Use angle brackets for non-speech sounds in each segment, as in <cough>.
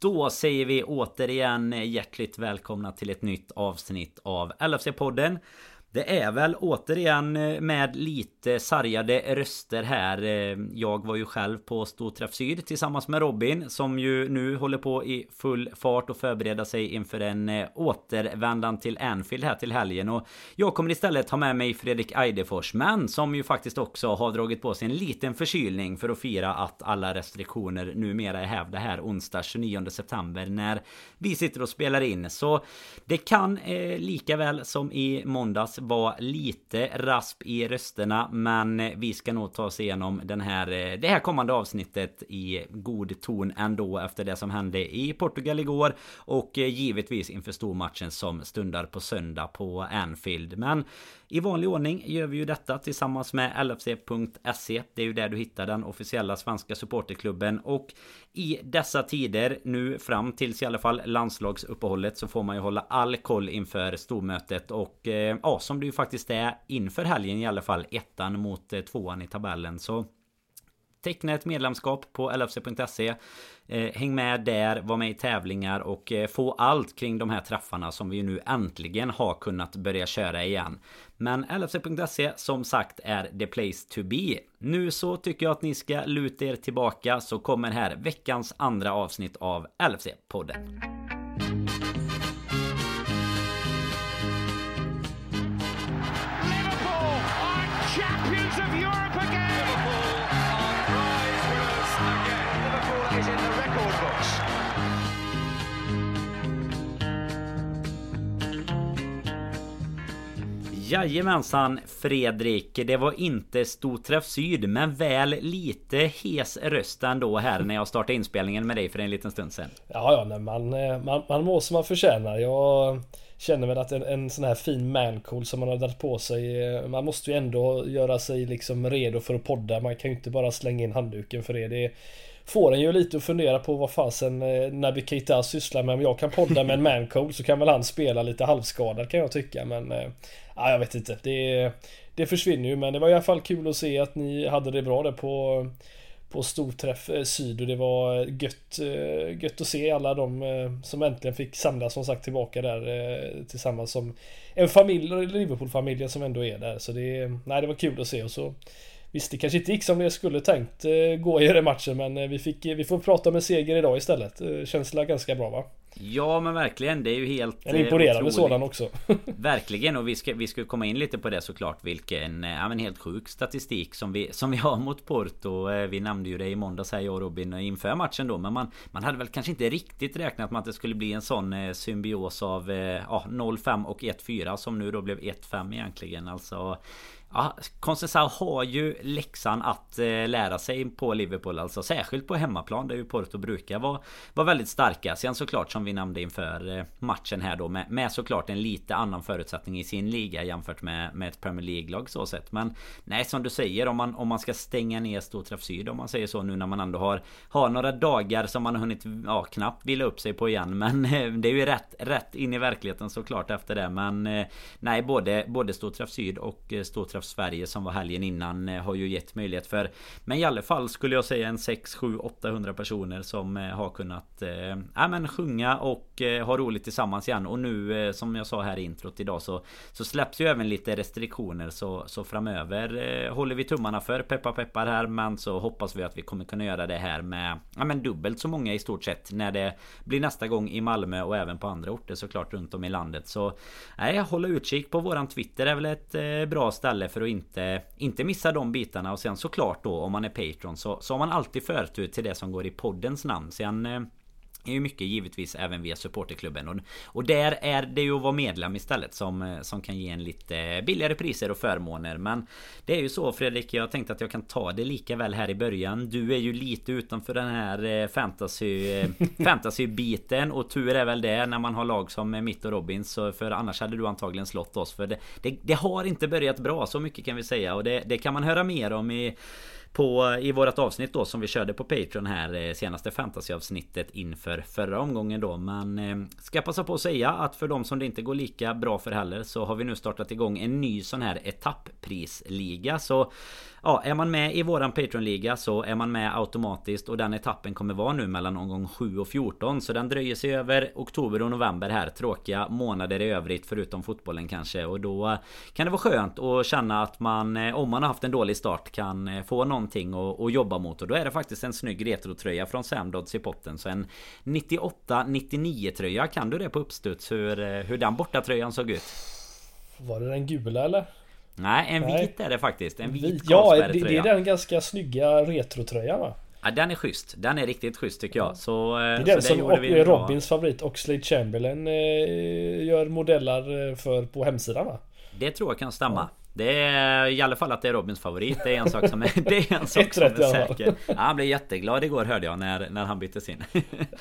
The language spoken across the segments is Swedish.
Då säger vi återigen hjärtligt välkomna till ett nytt avsnitt av LFC-podden. Det är väl återigen eh, med lite sargade röster här. Eh, jag var ju själv på Storträff Syd tillsammans med Robin som ju nu håller på i full fart och förbereda sig inför en eh, återvändan till Anfield här till helgen. Och jag kommer istället ha med mig Fredrik Eidefors men som ju faktiskt också har dragit på sig en liten förkylning för att fira att alla restriktioner numera är hävda här onsdag 29 september när vi sitter och spelar in. Så det kan eh, lika väl som i måndags var lite rasp i rösterna men vi ska nog ta oss igenom den här, eh, det här kommande avsnittet i god ton ändå efter det som hände i Portugal igår och eh, givetvis inför stormatchen som stundar på söndag på Anfield. Men i vanlig ordning gör vi ju detta tillsammans med LFC.se. Det är ju där du hittar den officiella svenska supporterklubben. Och i dessa tider, nu fram tills i alla fall landslagsuppehållet, så får man ju hålla all koll inför stormötet. Och eh, ja, som det ju faktiskt är inför helgen i alla fall, ettan mot eh, tvåan i tabellen. Så Teckna ett medlemskap på lfc.se eh, Häng med där, var med i tävlingar och eh, få allt kring de här träffarna som vi nu äntligen har kunnat börja köra igen. Men LFC.se som sagt är the place to be. Nu så tycker jag att ni ska luta er tillbaka så kommer här veckans andra avsnitt av LFC-podden. Jajamensan Fredrik, det var inte Storträff Syd men väl lite hes röst ändå här när jag startade inspelningen med dig för en liten stund sedan. Ja, ja, nej, man, eh, man, man mår som man förtjänar. Jag känner väl att en, en sån här fin mancool som man har dragit på sig. Eh, man måste ju ändå göra sig liksom redo för att podda. Man kan ju inte bara slänga in handduken för det. det får en ju lite att fundera på vad fasen eh, Naby Keita sysslar med. Om jag kan podda med en mancool så kan väl han spela lite halvskadad kan jag tycka. Men ja, jag vet inte. Det, det försvinner ju men det var i alla fall kul att se att ni hade det bra där på på storträff eh, syd och det var eh, gött, eh, gött att se alla de som äntligen fick samlas som sagt tillbaka där tillsammans som en familj, Liverpool-familjen som ändå är där. Så det, nej, det var kul att se och så Visst, det kanske inte gick som det skulle tänkt eh, gå i den matchen men eh, vi, fick, vi får prata med seger idag istället. Eh, känns det ganska bra va? Ja men verkligen det är ju helt En imponerande otroligt. sådan också <laughs> Verkligen och vi ska, vi ska komma in lite på det såklart Vilken ja, men helt sjuk statistik som vi, som vi har mot Porto Vi nämnde ju det i måndags här jag och Robin inför matchen då Men man, man hade väl kanske inte riktigt räknat med att det skulle bli en sån symbios av ja, 0-5 och 1-4 Som nu då blev 1-5 egentligen alltså Ja, Conceição har ju läxan att eh, lära sig på Liverpool alltså Särskilt på hemmaplan där ju Porto brukar vara, vara väldigt starka. Sen såklart som vi nämnde inför eh, matchen här då med, med såklart en lite annan förutsättning i sin liga jämfört med, med ett Premier League-lag så sett. Men nej som du säger om man, om man ska stänga ner Storträff Syd om man säger så nu när man ändå har, har några dagar som man har hunnit ja, knappt vila upp sig på igen. Men eh, det är ju rätt, rätt in i verkligheten såklart efter det. Men eh, nej både, både Storträff Syd och eh, Storträff Kraft Sverige som var helgen innan eh, har ju gett möjlighet för Men i alla fall skulle jag säga en 6, 7, 800 personer som eh, har kunnat äh, men sjunga och ha roligt tillsammans igen. Och nu som jag sa här i introt idag så Så släpps ju även lite restriktioner så, så framöver. Håller vi tummarna för peppar peppar här men så hoppas vi att vi kommer kunna göra det här med ja, men dubbelt så många i stort sett när det blir nästa gång i Malmö och även på andra orter såklart runt om i landet. Så Nej, hålla utkik på våran Twitter är väl ett bra ställe för att inte, inte missa de bitarna och sen såklart då om man är Patreon så, så har man alltid förtur till det som går i poddens namn. Sen eh, är ju mycket givetvis även via supporterklubben. Och, och där är det ju att vara medlem istället som, eh, som kan ge en lite billigare priser och förmåner. Men Det är ju så Fredrik Jag tänkte att jag kan ta det lika väl här i början. Du är ju lite utanför den här eh, fantasy eh, Fantasy-biten. Och tur är väl det när man har lag som mitt och Robins För annars hade du antagligen slått oss. För det, det, det har inte börjat bra så mycket kan vi säga. Och det, det kan man höra mer om i på, i vårat avsnitt då som vi körde på Patreon här eh, senaste fantasyavsnittet inför förra omgången då. Men eh, ska passa på att säga att för de som det inte går lika bra för heller så har vi nu startat igång en ny sån här etappprisliga. Så Ja, är man med i våran Patreon-liga så är man med automatiskt och den etappen kommer vara nu mellan omgång 7 och 14 Så den dröjer sig över oktober och november här Tråkiga månader i övrigt förutom fotbollen kanske och då kan det vara skönt att känna att man eh, om man har haft en dålig start kan eh, få någon någonting att, jobba mot och då är det faktiskt en snygg retrotröja från Samdods i potten så en 98-99 tröja kan du det på uppstuds hur, eh, hur den bortatröjan såg ut? Var det den gula eller? Nej, en Nej. vit är det faktiskt. En vit Ja, det, det är den ganska snygga retrotröjan va? Ja, den är schysst. Den är riktigt schysst tycker jag. Så, det är den som och, Robins bra. favorit Oxlade Chamberlain eh, gör modeller för på hemsidan va? Det tror jag kan stämma. Det är i alla fall att det är Robins favorit. Det är en sak som är, det är, en <laughs> sak som är säker. Ja, han blev jätteglad igår hörde jag när, när han byttes in. <laughs>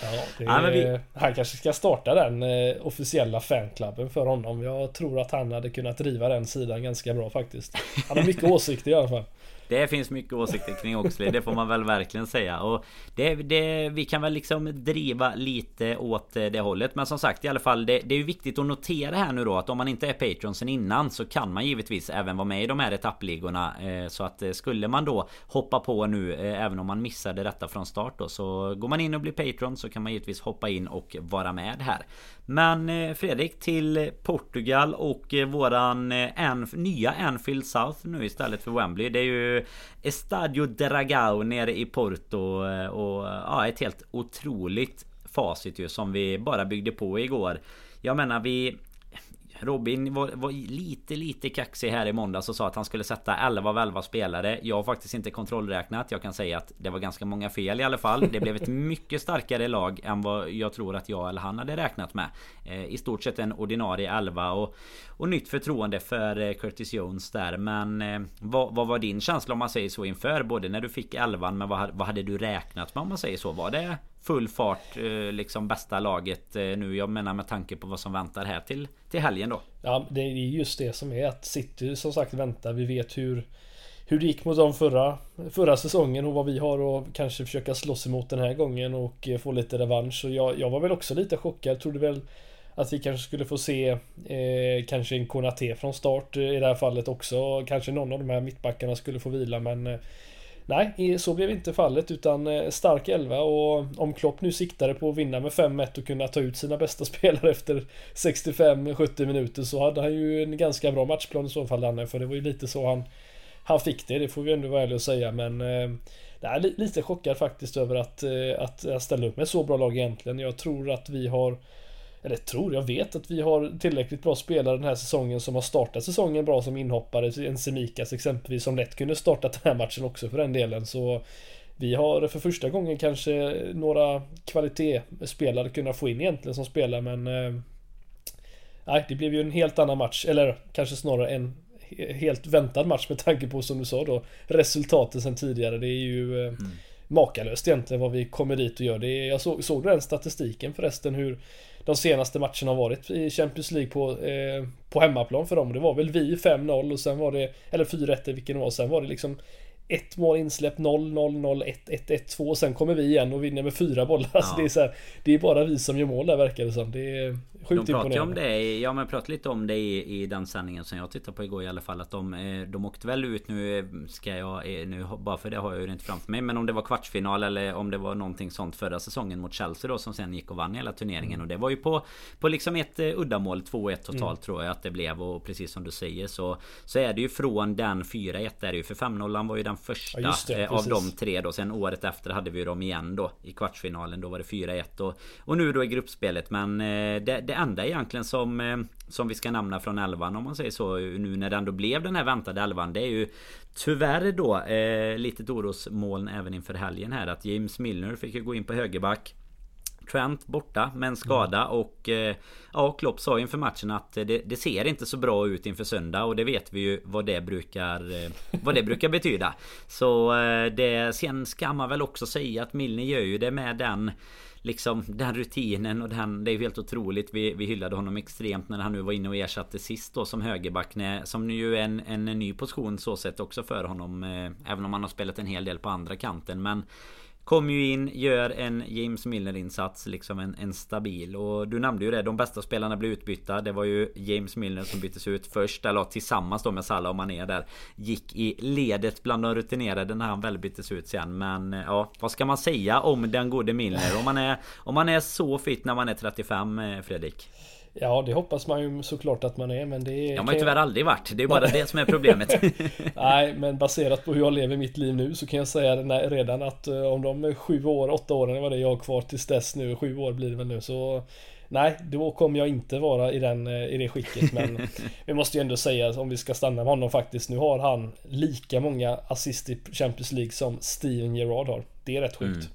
Ja, ja, vi... Han kanske ska starta den eh, officiella fanklubben för honom. Jag tror att han hade kunnat driva den sidan ganska bra faktiskt. Han har mycket <laughs> åsikter i alla fall. Det finns mycket åsikter kring Oxley, det får man väl verkligen säga. Och det, det, vi kan väl liksom driva lite åt eh, det hållet. Men som sagt i alla fall, det, det är ju viktigt att notera här nu då att om man inte är Patreon sen innan så kan man givetvis även vara med i de här etappligorna. Eh, så att eh, skulle man då hoppa på nu, även om man missade detta från start då, så går man in och blir Patreon så kan man givetvis hoppa in och vara med här. Men Fredrik till Portugal och våran Anf nya Anfield South nu istället för Wembley. Det är ju Estadio Dragao nere i Porto eh, och ja, ett helt otroligt facit ju som vi bara byggde på igår. Jag menar vi Robin var, var, lite lite kaxig här i måndags och sa att han skulle sätta 11 av 11 spelare. Jag har faktiskt inte kontrollräknat. Jag kan säga att det var ganska många fel i alla fall. Det blev ett mycket starkare lag än vad jag tror att jag eller han hade räknat med. Eh, I stort sett en ordinarie 11 och, och nytt förtroende för eh, Curtis Jones där. Men eh, vad, vad, var din känsla om man säger så inför? Både när du fick 11 men vad, vad hade du räknat med om man säger så? Var det full fart eh, liksom bästa laget eh, nu. Jag menar med tanke på vad som väntar här till, till helgen då. Ja, det är just det som är att City som sagt väntar. Vi vet hur hur det gick mot dem förra, förra säsongen och vad vi har och kanske försöka slåss emot den här gången och eh, få lite revansch. Och jag, jag var väl också lite chockad. Jag trodde väl att vi kanske skulle få se eh, kanske en Konate från start i det här fallet också. Kanske någon av de här mittbackarna skulle få vila men eh, Nej, så blev inte fallet utan eh, stark 11 och om Klopp nu siktade på att vinna med 5-1 och kunna ta ut sina bästa <laughs> spelare efter 65-70 minuter så hade han ju en ganska bra matchplan i så fall Danne för det var ju lite så han han fick det, det får vi ändå vara ärliga och säga men eh, nej, lite chockad faktiskt över att, eh, att ställa upp med så bra lag egentligen. Jag tror att vi har eller tror, jag vet att vi har tillräckligt bra spelare den här säsongen som har startat säsongen bra som inhoppare. En Semikas exempelvis som lätt kunde startat den här matchen också för den delen. Så vi har för första gången kanske några kvalitetsspelare kunnat få in egentligen som spelar men eh, Nej, det blev ju en helt annan match. Eller kanske snarare en helt väntad match med tanke på som du sa då resultatet sen tidigare. Det är ju eh, mm makalöst egentligen vad vi kommer dit och gör. Det är, jag såg, såg den statistiken förresten hur de senaste matcherna har varit i Champions League på, eh, på hemmaplan för dem. Det var väl vi 5-0 och sen var det, eller 4-1 vilken det var, sen var det liksom ett mål insläppt, 0, 0, 0, 1, 1, 1, 2 och sen kommer vi igen och vinner med fyra bollar. Ja. <laughs> Alltså det är så här, Det är bara vi som gör mål där verkar det som. Det är sjukt De pratar om det, ja men pratade lite om det i, i den sändningen som jag tittade på igår i alla fall. Att de, eh, de åkte väl ut nu, ska jag, eh, nu bara för det har jag ju inte framför mig. Men om det var kvartsfinal eller om det var någonting sånt förra säsongen mot Chelsea då som sen gick och vann hela turneringen. Mm. Och det var ju på, på liksom ett uddamål, 2-1 totalt mm. tror jag att det blev. Och precis som du säger så, så är det ju från den 4-1 är det ju. För 5-0 var ju den första ja, det, eh, av de tre då. Sen året efter hade vi dem igen då i kvartsfinalen. Då var det 4-1 och, och nu då i gruppspelet. Men eh, det, det enda egentligen som eh, som vi ska nämna från elvan om man säger så nu när det ändå blev den här väntade elvan. Det är ju tyvärr då eh, litet orosmoln även inför helgen här att James Milner fick ju gå in på högerback. Trent borta med en skada mm. och eh, Ja Klopp sa inför matchen att det, det, ser inte så bra ut inför söndag och det vet vi ju vad det brukar eh, Vad det brukar betyda Så det Sen ska man väl också säga att Milner gör ju det med den liksom den rutinen och den, det är ju helt otroligt. Vi, vi hyllade honom extremt när han nu var inne och ersatte sist då som högerback. Som ju är en, en, ny position så sett också för honom. Eh, även om han har spelat en hel del på andra kanten. Men Kommer ju in, gör en James Milner-insats, liksom en, en, stabil. Och du nämnde ju det, de bästa spelarna blev utbytta. Det var ju James Milner som byttes ut först, eller tillsammans då med Salah och Mané där. Gick i ledet bland de rutinerade när han väl byttes ut sen. Men ja, vad ska man säga om den gode Milner? Om man är, om man är så fit när man är 35, eh, Fredrik? Ja det hoppas man ju såklart att man är men det är... Jag har ju tyvärr aldrig varit. Det är bara det som är problemet. <laughs> Nej men baserat på hur jag lever mitt liv nu så kan jag säga redan att eh, om de sju år, åtta åren var det jag har kvar tills dess nu. Sju år blir det väl nu så... Nej, då kommer jag inte vara i, den, eh, i det skicket men <laughs> Vi måste ju ändå säga om vi ska stanna med honom faktiskt Nu har han lika många assist i Champions League som Steven Gerrard har Det är rätt sjukt mm.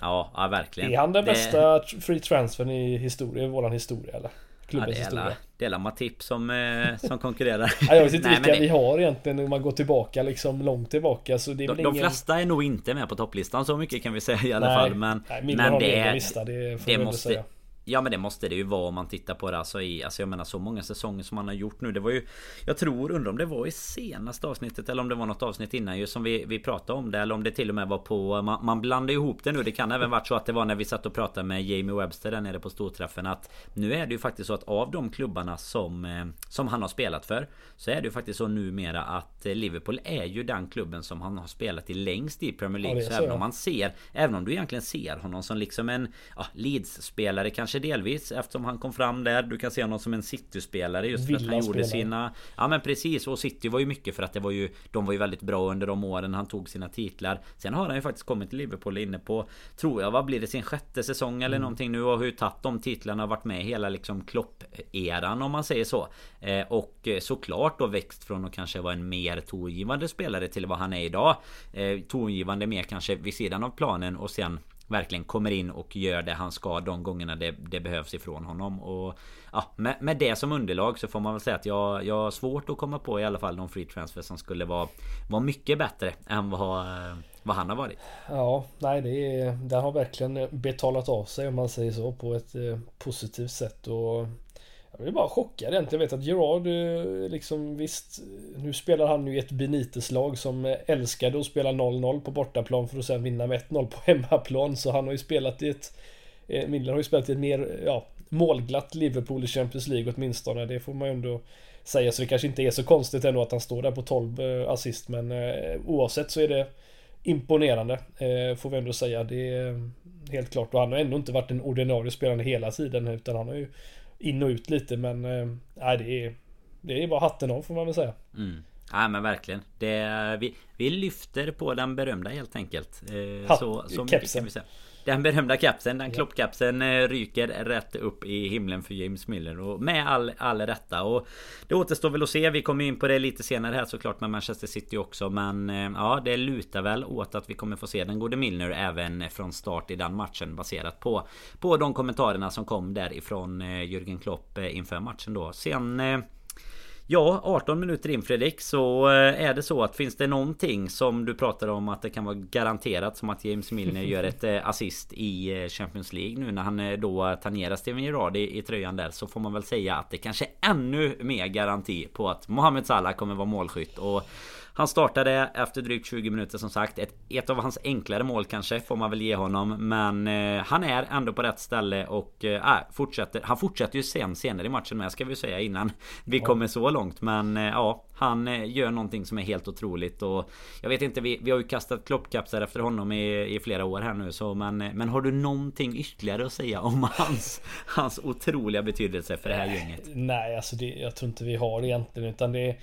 ja, ja, verkligen Är han den det... bästa free transfern i historia, i våran historia eller? Klubbens ja, historia. Det är Matip som, eh, som konkurrerar. ja, jag vet inte vilka det... vi har egentligen om man går tillbaka liksom långt tillbaka. Så det är de, ingen... de flesta är nog inte med på topplistan så mycket kan vi säga i alla nej, fall. Men, nej, men det, är, lista, det, det måste, säga. Ja men det måste det ju vara om man tittar på det. Alltså i Alltså jag menar så många säsonger som man har gjort nu. Det var ju Jag tror undrar om det var i senaste avsnittet Eller om det var något avsnitt innan ju som vi, vi pratade om det Eller om det till och med var på Man, man blandar ihop det nu. Det kan även varit så att det var när vi satt och pratade med Jamie Webster där nere på storträffen Att Nu är det ju faktiskt så att av de klubbarna som eh, Som han har spelat för Så är det ju faktiskt så numera att eh, Liverpool är ju den klubben som han har spelat i längst i Premier League. Ja, så, så även om man ser Även om du egentligen ser honom som liksom en ja, Leeds-spelare kanske delvis eftersom han kom fram där. Du kan se honom som en City-spelare just för att han gjorde sina... Ja men precis och City var ju mycket för att det var ju... De var ju väldigt bra under de åren han tog sina titlar. Sen har han ju faktiskt kommit till Liverpool inne på... Tror jag, vad blir det? Sin sjätte säsong eller mm. någonting nu och har ju tagit de titlarna och varit med hela liksom Klopp-eran om man säger så. Eh, och såklart då växt från att kanske vara en mer tongivande spelare till vad han är idag. Eh, tongivande mer kanske vid sidan av planen och sen verkligen kommer in och gör det han ska de gångerna det, det behövs ifrån honom. Och ja, med, med, det som underlag så får man väl säga att jag, jag har svårt att komma på i alla fall någon free transfer som skulle vara, vara mycket bättre än vad, vad han har varit. Ja, nej det, är, det har verkligen betalat av sig om man säger så på ett eh, positivt sätt. Och jag blev bara chockad egentligen. Jag vet att Gerard eh, liksom visst Nu spelar han ju i ett Benites-lag som älskade att spela 0-0 på bortaplan för att sen vinna med 1-0 på hemmaplan. Så han har ju spelat i ett eh, Miller har ju spelat i ett mer ja, målglatt Liverpool i Champions League åtminstone. Det får man ju ändå säga. Så det kanske inte är så konstigt ändå att han står där på 12 eh, assist. Men eh, oavsett så är det imponerande. Får vi ändå säga. Det är helt klart. Och han har ändå inte varit en ordinarie spelare hela tiden. Utan han har ju in och ut lite men eh, nej det är Det är bara hatten av får man väl säga. Mm. Ja men verkligen. Det, vi, vi lyfter på den berömda helt enkelt. Eh, Hatt, så, så mycket kan vi säga. Den berömda kapsen, den kloppkapsen eh, ryker rätt upp i himlen för James Miller. Och med all, all rätta. Och Det återstår väl att se, vi kommer in på det lite senare här såklart med Manchester City också. Men eh, Ja det lutar väl åt att vi kommer få se den gode Milner även från start i den matchen baserat på På de kommentarerna som kom därifrån eh, Jürgen Klopp inför matchen då. Sen Ja, 18 minuter in Fredrik. Så eh, är det så att finns det någonting som du pratar om att det kan vara garanterat som att James Milner gör ett eh, assist i eh, Champions League nu när han då tangerar Steven Gerrard i, i tröjan där så får man väl säga att det kanske är ännu mer garanti på att Mohamed Salah kommer vara målskytt. Och han startade efter drygt 20 minuter som sagt. Ett, ett av hans enklare mål kanske får man väl ge honom. Men eh, han är ändå på rätt ställe och eh, äh, fortsätter. Han fortsätter ju sen senare i matchen med ska vi säga innan vi ja. kommer så långt. Men eh, ja, han eh, gör någonting som är helt otroligt och jag vet inte, vi, vi har ju kastat kloppkapsar efter honom i, i flera år här nu så men, eh, men har du någonting ytterligare att säga om <laughs> hans, hans otroliga betydelse för det här gänget? Nej, alltså det, jag tror inte vi har egentligen utan det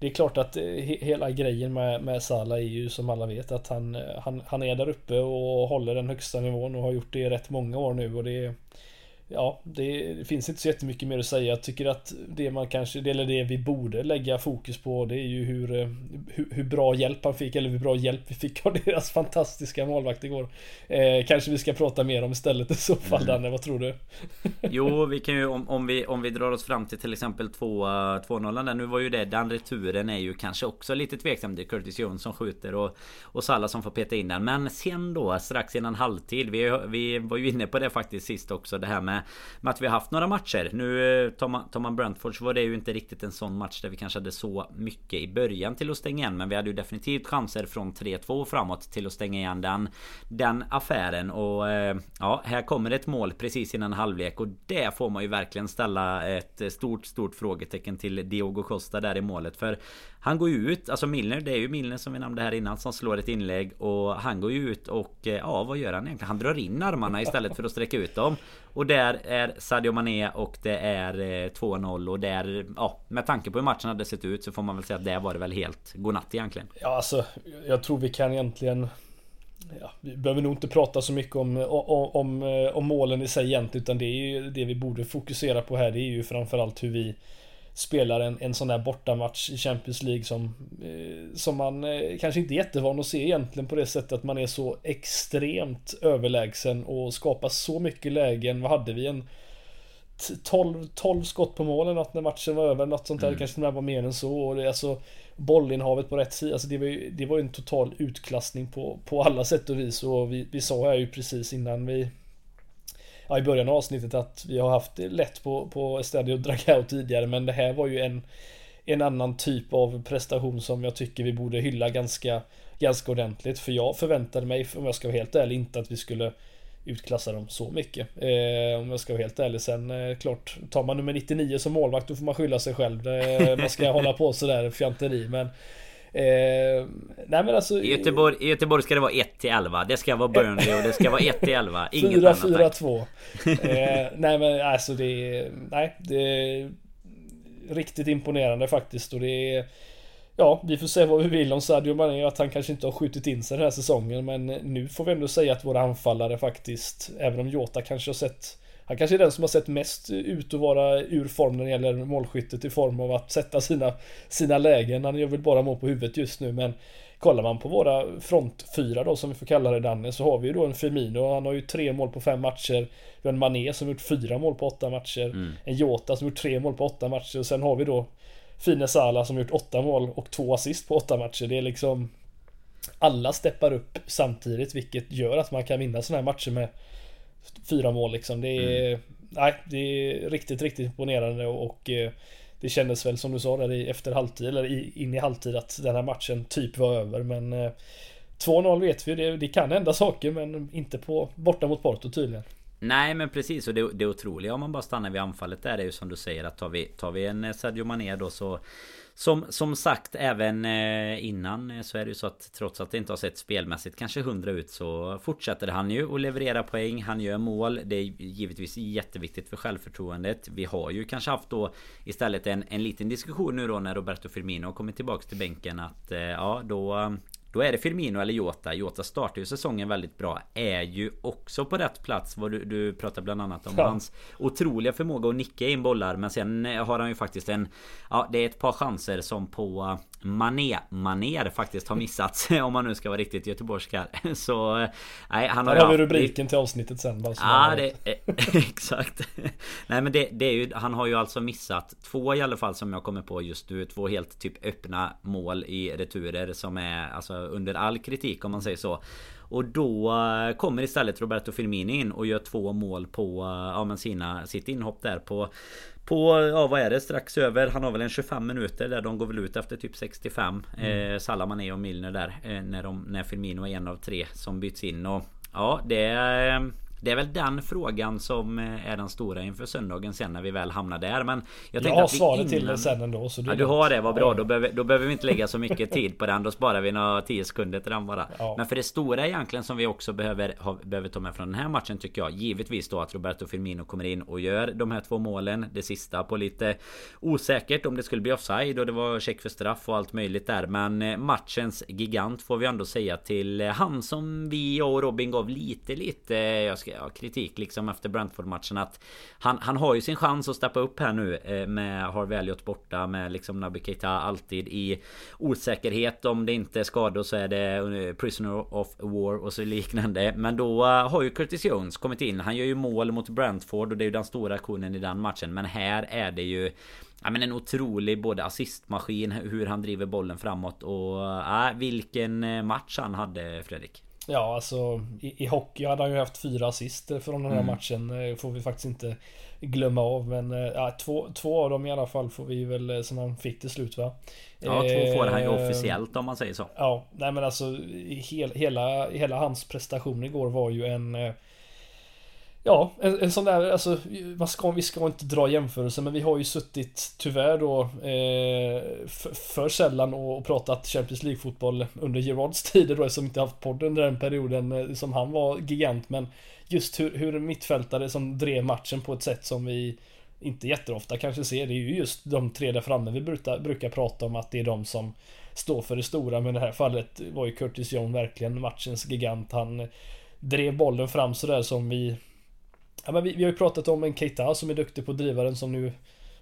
det är klart att eh, hela grejen med, med Salah är ju som alla vet att han, eh, han, han är där uppe och håller den högsta nivån och har gjort det i rätt många år nu och det ja, det, det, finns inte så jättemycket mer att säga. Jag tycker att det man kanske, eller det vi borde lägga fokus på det är ju hur, eh, hur, hur bra hjälp han fick, eller hur bra hjälp vi fick av <laughs> deras fantastiska målvakt igår. Eh, kanske vi ska prata mer om istället i så fall, mm. Danne, vad tror du? <laughs> jo, vi kan ju om, om, vi, om vi drar oss fram till till exempel 2-0 där. Nu var ju det, den returen är ju kanske också lite tveksam. Det är Curtis Jones som skjuter och, och Salah som får peta in den. Men sen då, strax innan halvtid. Vi, vi var ju inne på det faktiskt sist också, det här med med, att vi har haft några matcher. Nu eh, tar man, Brentford så var det ju inte riktigt en sån match där vi kanske hade så mycket i början till att stänga igen. Men vi hade ju definitivt chanser från 3-2 framåt till att stänga igen den, den affären. Och eh, ja, här kommer ett mål precis innan halvlek. Och det får man ju verkligen ställa ett stort, stort frågetecken till Diogo Costa där i målet. För han går ju ut, alltså Milner, det är ju Milner som vi nämnde här innan som slår ett inlägg och han går ju ut och eh, ja, vad gör han egentligen? Han drar in armarna istället för att sträcka ut dem. Och där där är Sadio Mané och det är eh, 2-0 och där, ja, med tanke på hur matchen hade sett ut så får man väl säga att det var det väl helt godnatt egentligen. Ja, alltså, jag tror vi kan egentligen Ja, vi behöver nog inte prata så mycket om, om, om, om målen i sig egentligen utan det är ju det vi borde fokusera på här det är ju framförallt hur vi spelar en, en sån där bortamatch i Champions League som, eh, som man eh, kanske inte är jättevan att se egentligen på det sättet att man är så extremt överlägsen och skapar så mycket lägen. Vad hade vi? En 12, 12 skott på målen något när matchen var över, något sånt där. Mm. Kanske till och med var mer än så. Och det, alltså, bollinnehavet på rätt sida. Alltså det var ju, det var ju en total utklassning på, på alla sätt och vis. Och vi, vi sa här ju precis innan vi ja, i början av avsnittet att vi har haft det lätt på, på Estadio Dragao tidigare men det här var ju en en annan typ av prestation som jag tycker vi borde hylla ganska ganska ordentligt för jag förväntade mig om jag ska vara helt ärlig inte att vi skulle utklassa dem så mycket. Eh, om jag ska vara helt ärlig. Sen eh, klart, tar man nummer 99 som målvakt då får man skylla sig själv. Eh, man ska hålla på sådär fjanteri. Men Eh, nej men alltså, I, Göteborg, I Göteborg ska det vara 1 till 11 Det ska vara Burnley och det ska vara 1 till 11 <laughs> Inget 4, annat 4, 2 <laughs> eh, Nej men alltså det Nej det är Riktigt imponerande faktiskt. Och det är Ja, vi får se vad vi vill om Sadio Mané. Att han kanske inte har skjutit in sig den här säsongen. Men nu får vi ändå säga att våra anfallare faktiskt Även om Jota kanske har sett han kanske är den som har sett mest ut att vara ur form när det gäller målskyttet i form av att sätta sina, sina lägen. Han gör väl bara mål på huvudet just nu men Kollar man på våra frontfyra då som vi får kalla det Danne så har vi ju då en Firmino. Han har ju tre mål på fem matcher. Vi har en Mané som gjort fyra mål på åtta matcher. Mm. En Jota som gjort tre mål på åtta matcher. Och sen har vi då Fine Sala som gjort åtta mål och två assist på åtta matcher. Det är liksom Alla steppar upp samtidigt vilket gör att man kan vinna sådana här matcher med fyra mål liksom. Det är, mm. nej, det är riktigt, riktigt imponerande och, och eh, det kändes väl som du sa där efter halvtid eller in i halvtid att den här matchen typ var över men 2-0 eh, vet vi, det, det kan hända saker men inte på borta mot Porto tydligen. Nej men precis och det, det otroliga om man bara stannar vid anfallet där är ju som du säger att tar vi, tar vi en eh, Sadio Mané då så som, som sagt även eh, innan eh, så är det ju så att trots att det inte har sett spelmässigt kanske hundra ut så fortsätter han ju att leverera poäng. Han gör mål. Det är givetvis jätteviktigt för självförtroendet. Vi har ju kanske haft då istället en, en liten diskussion nu då när Roberto Firmino har kommit tillbaks till bänken att ja då då är det Firmino eller Jota. Jota startar ju säsongen väldigt bra. Är ju också på rätt plats. Vad du, du pratar bland annat om ja. hans otroliga förmåga att nicka in bollar. Men sen har han ju faktiskt en... Ja, det är ett par chanser som på Mané-maner faktiskt har missats. <laughs> om man nu ska vara riktigt göteborgsk <laughs> Så... Nej, han har... Där har vi rubriken till avsnittet sen. Bara ja, det, <laughs> exakt. nej, men det, det, är ju... Han har ju alltså missat två i alla fall som jag kommer på just nu. Två helt typ öppna mål i returer som är alltså under all kritik om man säger så. Och då eh, kommer istället Roberto Firmini in och gör två mål på eh, ja, men sina, sitt inhopp där på på, ja vad är det, strax över, han har väl en 25 minuter där de går väl ut efter typ 65 mm. eh, Salah, och Milner där eh, när, de, när Firmino är en av tre som byts in och Ja det är det är väl den frågan som eh, är den stora inför söndagen sen när vi väl hamnar där. Men jag, jag har svaret innan... till det sen ändå. Så ja, du har det, vad bra. Då behöver, då behöver vi inte lägga så mycket <laughs> tid på den. Då sparar vi några 10 sekunder till den bara. Ja. Men för det stora egentligen som vi också behöver, ha, behöver ta med från den här matchen tycker jag. Givetvis då att Roberto Firmino kommer in och gör de här två målen. Det sista på lite osäkert om det skulle bli offside och det var check för straff och allt möjligt där. Men eh, matchens gigant får vi ändå säga till han som vi och Robin gav lite lite. Jag ska ja, kritik liksom efter Brentford-matchen att han, han har ju sin chans att steppa upp här nu eh, med Harvey Elliot borta med liksom Naby Keita alltid i osäkerhet om det inte är skador så är det eh, Prisoner of War och så liknande. Men då eh, har ju Curtis Jones kommit in. Han gör ju mål mot Brentford och det är ju den stora aktionen i den matchen. Men här är det ju Ja men en otrolig både assistmaskin, hur han driver bollen framåt och äh, vilken match han hade Fredrik. Ja, alltså i, i hockey hade han ju haft fyra assist från den här mm. matchen. Eh, får vi faktiskt inte glömma av. Men eh, ja, två, två av dem i alla fall får vi väl eh, som han fick till slut va? Ja, två får han ju officiellt om man säger så. Ja, nej men alltså hel, hela, hela hans prestation igår var ju en Ja, en, en sån där, alltså man ska, vi ska inte dra jämförelser men vi har ju suttit tyvärr då eh, för, för sällan och pratat Champions League-fotboll under Gerards tider då eftersom vi inte haft podden under den perioden eh, som han var gigant men just hur, hur mittfältare som drev matchen på ett sätt som vi inte jätteofta kanske ser. Det är ju just de tre där framme vi brukar, brukar prata om att det är de som står för det stora men i det här fallet var ju Curtis Young verkligen matchens gigant. Han drev bollen fram sådär som vi Ja, men vi, vi har ju pratat om en Keita som är duktig på drivaren som nu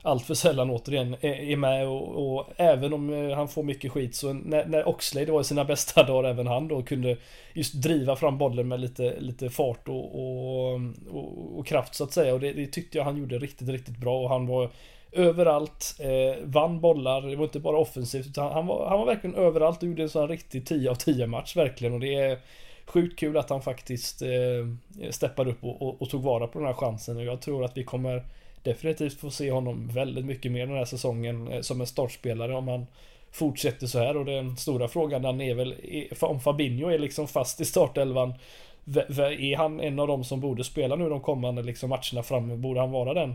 allt för sällan återigen är, är med och, och, även om eh, han får mycket skit så när, när Oxlade var i sina <laughs> bästa dagar även han då kunde just driva fram bollen med lite, lite fart och, och, och, och kraft så att säga. Och det, det, tyckte jag han gjorde riktigt, riktigt bra och han var överallt, eh, vann bollar, det var inte bara offensivt utan han var, han var verkligen överallt och gjorde en sån riktig 10 av 10 match verkligen. Och det är sjukt kul att han faktiskt eh, steppade upp och, och, och, tog vara på den här chansen och jag tror att vi kommer definitivt få se honom väldigt mycket mer den här säsongen eh, som en startspelare om han fortsätter så här och den stora frågan den är väl eh, om Fabinho är liksom fast i startelvan är han en av dem som borde spela nu de kommande liksom matcherna framme? Borde han vara den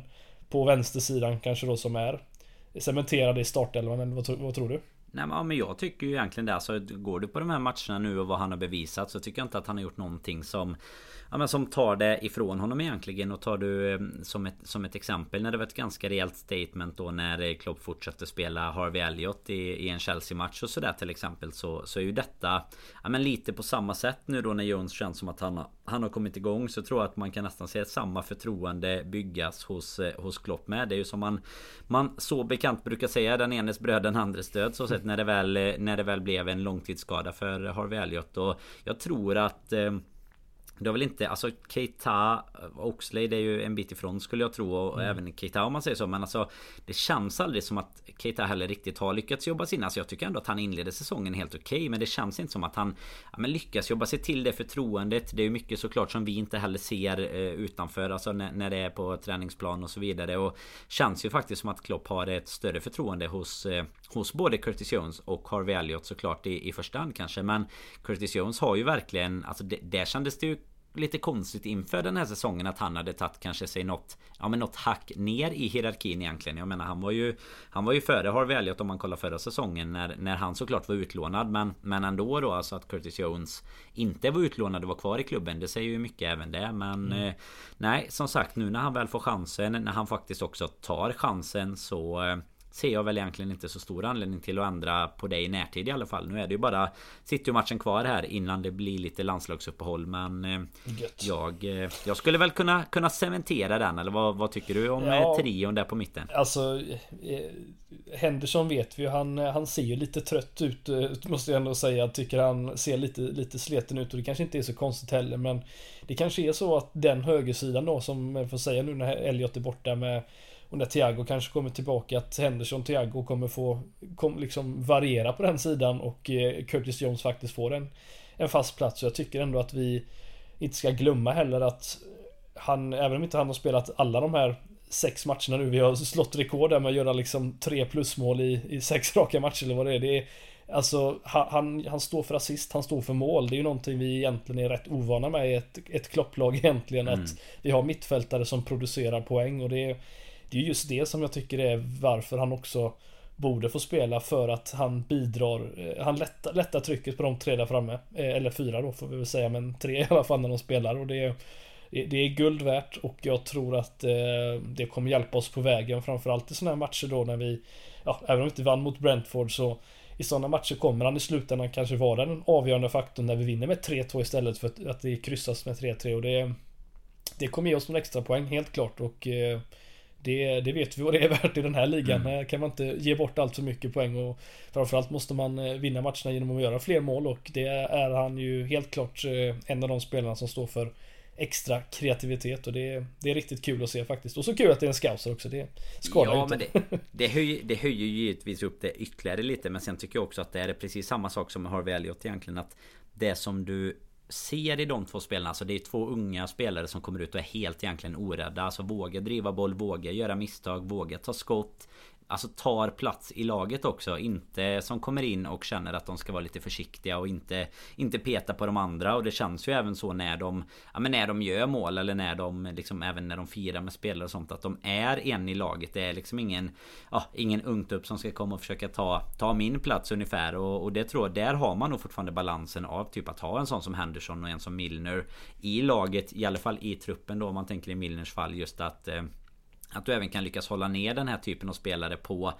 på vänstersidan kanske då som är cementerad i startelvan eller vad, vad tror du? Nej men jag tycker ju egentligen det. Alltså, går du på de här matcherna nu och vad han har bevisat så tycker jag inte att han har gjort någonting som ja, men som tar det ifrån honom egentligen. Och tar du ehm, som ett, som ett exempel när det var ett ganska rejält statement då när eh, Klopp fortsatte spela Harvey Elliot i, i en Chelsea-match och sådär till exempel. Så, så är ju detta ja, men lite på samma sätt nu då när Jones känns som att han, han har kommit igång. Så tror jag att man kan nästan se samma förtroende byggas hos, eh, hos Klopp med. Det är ju som man, man så bekant brukar säga. Den enes bröd den andres död. Så sett när det väl, eh, när det väl blev en långtidsskada för Harvey Elliot. Och jag tror att ehm, det har väl inte, alltså Keita Oxlade är ju en bit ifrån skulle jag tro och mm. även Keita om man säger så. Men alltså Det känns aldrig som att Keita heller riktigt har lyckats jobba sig in Alltså jag tycker ändå att han inleder säsongen helt okej okay, Men det känns inte som att han ja, men lyckas jobba sig till det förtroendet. Det är ju mycket såklart som vi inte heller ser eh, utanför Alltså när, när, det är på träningsplan och så vidare. Och Känns ju faktiskt som att Klopp har ett större förtroende hos eh, Hos både Curtis Jones och Harvey Elliot såklart i, i första hand kanske. Men Curtis Jones har ju verkligen Alltså det, där kändes det ju lite konstigt inför den här säsongen att han hade tagit kanske sig något Ja men något hack ner i hierarkin egentligen. Jag menar han var ju Han var ju före Harvey Elliot om man kollar förra säsongen när, när han såklart var utlånad. Men Men ändå då alltså att Curtis Jones Inte var utlånad och var kvar i klubben Det säger ju mycket även det. Men mm. eh, Nej som sagt nu när han väl får chansen När han faktiskt också tar chansen så eh, ser jag väl egentligen inte så stor anledning till att ändra på det i närtid i alla fall. Nu är det ju bara City-matchen kvar här innan det blir lite landslagsuppehåll. Men eh, jag, eh, jag skulle väl kunna, kunna cementera den. Eller vad, vad tycker du om ja, eh, trion där på mitten? Alltså Henderson vet vi ju. Han, han ser ju lite trött ut måste jag ändå säga. Jag tycker han ser lite, lite sleten ut och det kanske inte är så konstigt heller. Men det kanske är så att den högersidan då som jag får säga nu när Elliot är borta med och när Thiago kanske kommer tillbaka att Henderson Thiago kommer få kom, liksom variera på den sidan och eh, Curtis Jones faktiskt får en, en fast plats. Så jag tycker ändå att vi inte ska glömma heller att han, även om inte han har spelat alla de här sex matcherna nu, vi har slått rekord där med att göra liksom tre plusmål i, i sex <laughs> raka matcher eller vad det är. Det är Alltså han, han står för assist, han står för mål. Det är ju någonting vi egentligen är rätt ovana med i ett, ett klopplag <laughs> egentligen. Mm. Att vi har mittfältare som producerar poäng och det är det är just det som jag tycker är varför han också borde få spela för att han bidrar. Eh, han lättar, lättar trycket på de tre där framme. Eh, eller fyra då får vi väl säga, men tre <laughs> i alla fall när de spelar. Och det är, det är guld värt och jag tror att eh, det kommer hjälpa oss på vägen. Framförallt i sådana här matcher då när vi, ja, även om vi inte vann mot Brentford så i sådana matcher kommer han i slutändan kanske vara den avgörande faktorn när vi vinner med 3-2 istället för att det kryssas med 3-3 och det det kommer ge oss några extra poäng helt klart och eh, det, det vet vi vad det är värt i den här ligan. Mm. Kan man inte ge bort allt för mycket poäng och framförallt måste man eh, vinna matcherna genom att göra fler mål och det är han ju helt klart eh, en av de spelarna som står för extra kreativitet och det, det är riktigt kul att se faktiskt. Och så kul att det är en scouser också. Det skadar ja, inte. Men det, <laughs> det, höjer, det höjer ju givetvis upp det ytterligare lite. Men sen tycker jag också att det är precis samma sak som med Harvey Elliot egentligen. Att det som du ser i de två spelarna. Alltså det är två unga spelare som kommer ut och är helt egentligen orädda. Alltså våga driva boll, våga göra misstag, våga ta skott alltså tar plats i laget också. Inte som kommer in och känner att de ska vara lite försiktiga och inte, inte peta på de andra. Och det känns ju även så när de, ja, men när de gör mål eller när de liksom även när de firar med spelare och sånt. Att de är en i laget. Det är liksom ingen, ja, ingen ungt upp som ska komma och försöka ta, ta min plats ungefär. Och, och det tror jag, där har man nog fortfarande balansen av typ att ha en sån som Henderson och en som Milner i laget. I alla fall i truppen då om man tänker i Milners fall just att eh, att du även kan lyckas hålla ner den här typen av spelare på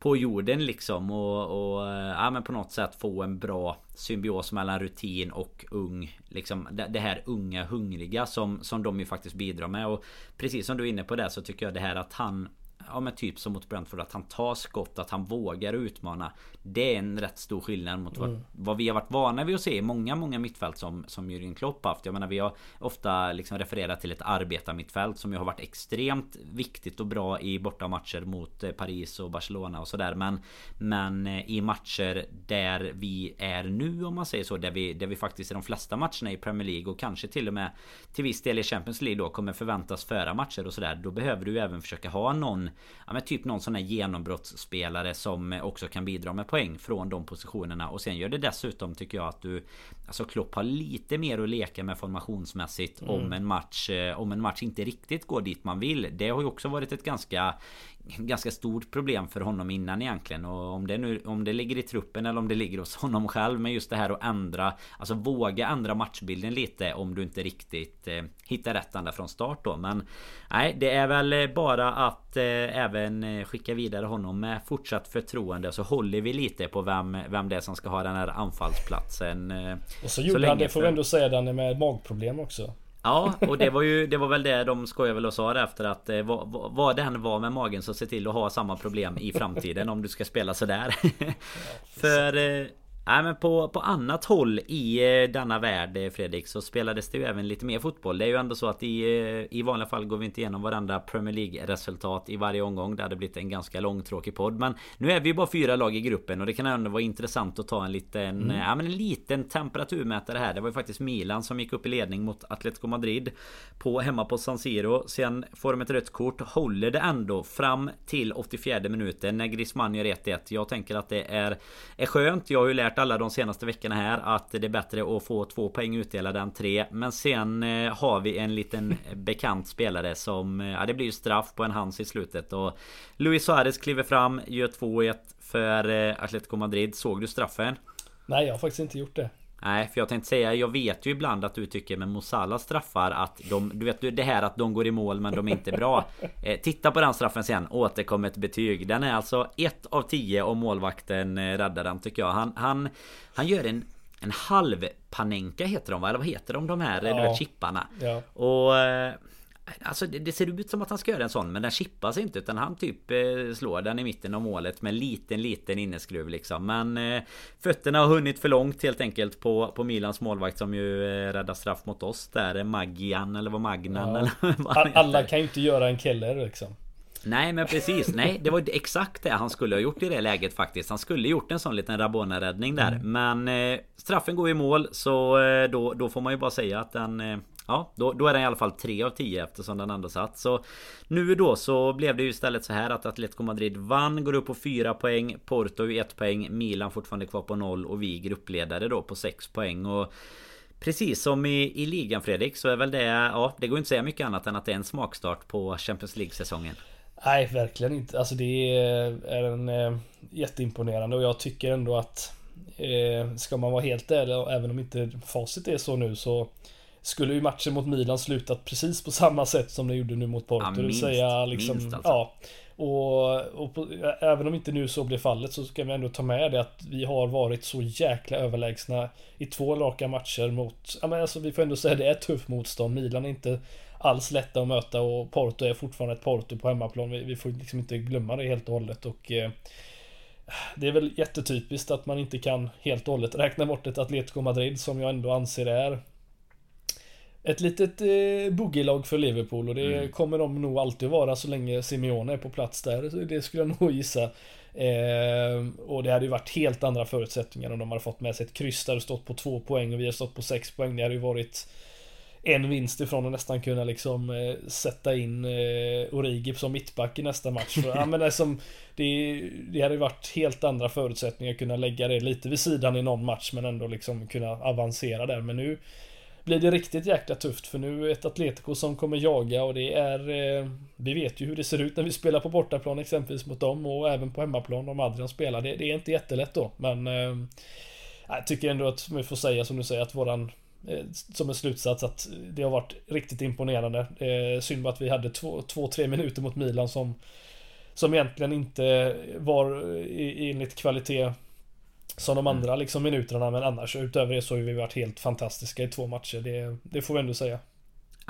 på jorden liksom och, och ja, men på något sätt få en bra symbios mellan rutin och ung liksom det, det här unga hungriga som, som de ju faktiskt bidrar med. Och precis som du är inne på det så tycker jag det här att han Ja men typ som mot Brentford att han tar skott, att han vågar utmana. Det är en rätt stor skillnad mot mm. vad, vad, vi har varit vana vid att se i många, många mittfält som, som Jürgen Klopp haft. Jag menar vi har ofta liksom refererat till ett arbetarmittfält som ju har varit extremt viktigt och bra i bortamatcher mot eh, Paris och Barcelona och sådär. Men, men eh, i matcher där vi är nu om man säger så. Där vi, där vi faktiskt i de flesta matcherna i Premier League och kanske till och med till viss del i Champions League då kommer förväntas föra matcher och sådär. Då behöver du även försöka ha någon Ja men typ någon sån här genombrottsspelare som också kan bidra med poäng från de positionerna. Och sen gör det dessutom tycker jag att du Alltså Klopp har lite mer att leka med formationsmässigt mm. om en match eh, Om en match inte riktigt går dit man vill. Det har ju också varit ett ganska Ganska stort problem för honom innan egentligen. Och om det nu Om det ligger i truppen eller om det ligger hos honom själv Men just det här att ändra Alltså våga ändra matchbilden lite om du inte riktigt eh, Hittar rätt ända från start då. Men Nej det är väl eh, bara att eh, även eh, skicka vidare honom med fortsatt förtroende. Så håller vi lite på vem, vem det är som ska ha den här anfallsplatsen och så gjorde så han det, får vi ändå säga, den med magproblem också. Ja, och det var ju Det var väl det de skojade väl och sa det efter att eh, vad, vad det än var med magen så se till att ha samma problem i framtiden om du ska spela sådär. Ja, <laughs> För eh, Nej men på, på annat håll i eh, denna värld eh, Fredrik så spelades det ju även lite mer fotboll. Det är ju ändå så att i, eh, i vanliga fall går vi inte igenom varenda Premier League resultat i varje omgång. Det hade blivit en ganska långtråkig podd. Men nu är vi ju bara fyra lag i gruppen och det kan ändå vara intressant att ta en liten, mm. ja, men en liten temperaturmätare här. Det var ju faktiskt Milan som gick upp i ledning mot Atletico Madrid på hemma på San Siro. Sen får de ett rött kort. Håller det ändå fram till 84 minuten när Griezmann gör 1-1. Jag tänker att det är, är skönt. Jag har ju lärt alla de senaste veckorna här att det är bättre att få två poäng utdelade än tre. Men sen eh, har vi en liten <laughs> bekant spelare som... Eh, ja, det blir ju straff på en hands i slutet och Luis Suarez kliver fram, gör 2-1 för eh, Atletico Madrid. Såg du straffen? Nej, jag har faktiskt inte gjort det. Nej, för jag tänkte säga, jag vet ju ibland att du tycker med Mosala straffar att de, du vet det här att de går i mål men de är inte bra. <laughs> Eh, titta på den straffen sen, återkom ett betyg. Den är alltså 1 av 10 och målvakten eh, räddar den tycker jag. Han, han, han gör en en halv panenka heter de va? Eller vad heter de de här ja. du vet, chipparna? Ja. Och eh, Alltså det, det, ser ut som att han ska göra en sån men den chippas inte utan han typ eh, slår den i mitten av målet med en liten liten inneskruv liksom. Men eh, fötterna har hunnit för långt helt enkelt på, på Milans målvakt som ju eh, räddar straff mot oss där. Magian eller vad Magnan ja. eller vad Alla kan ju inte göra en Keller liksom. Nej men precis, nej det var exakt det han skulle ha gjort i det läget faktiskt. Han skulle gjort en sån liten Rabona-räddning där. Mm. Men eh, straffen går i mål så eh, då, då får man ju bara säga att den eh, Ja, då, då är den i alla fall 3 av 10 eftersom den ändå satt. Så nu då så blev det ju istället så här att Atletico Madrid vann, går upp på 4 poäng. Porto 1 poäng, Milan fortfarande kvar på 0 och vi gruppledare då på 6 poäng. Och Precis som i, i ligan Fredrik så är väl det, ja det går inte att säga mycket annat än att det är en smakstart på Champions League-säsongen. Nej, verkligen inte. Alltså det är en eh, jätteimponerande och jag tycker ändå att eh, ska man vara helt ärlig, även om inte facit är så nu så skulle ju matchen mot Milan slutat precis på samma sätt som den gjorde nu mot Porto. Ja, minst, det vill säga liksom, minst alltså. ja. Och, och på, även om inte nu så blir fallet så ska vi ändå ta med det att vi har varit så jäkla överlägsna i två raka matcher mot, ja men alltså vi får ändå säga det är tufft motstånd. Milan är inte alls lätta att möta och Porto är fortfarande ett Porto på hemmaplan. Vi, vi får liksom inte glömma det helt och hållet och eh, det är väl jättetypiskt att man inte kan helt och hållet räkna bort ett Atletico Madrid som jag ändå anser är ett litet eh, boogielag för Liverpool och det mm. kommer de nog alltid vara så länge Simeone är på plats där. Det skulle jag nog gissa. Eh, och det hade ju varit helt andra förutsättningar om de hade fått med sig ett kryss där och stått på två poäng och vi har stått på sex poäng. Det hade ju varit en vinst ifrån att nästan kunna liksom eh, sätta in eh, Origi som mittback i nästa match. För, ja, men det, som, det, det hade varit helt andra förutsättningar att kunna lägga det lite vid sidan i någon match men ändå liksom kunna avancera där. Men nu blir det riktigt jäkla tufft för nu är ett Atletico som kommer jaga och det är eh, Vi vet ju hur det ser ut när vi spelar på bortaplan exempelvis mot dem och även på hemmaplan om Adrian spelar. Det, det är inte jättelätt då men eh, Jag tycker ändå att vi får säga som du säger att våran eh, som en slutsats att det har varit riktigt imponerande. Eh, synd bara att vi hade två, två, tre minuter mot Milan som Som egentligen inte var eh, enligt kvalitet som de andra liksom minuterna men annars utöver det så har vi varit helt fantastiska i två matcher. Det, det får vi ändå säga.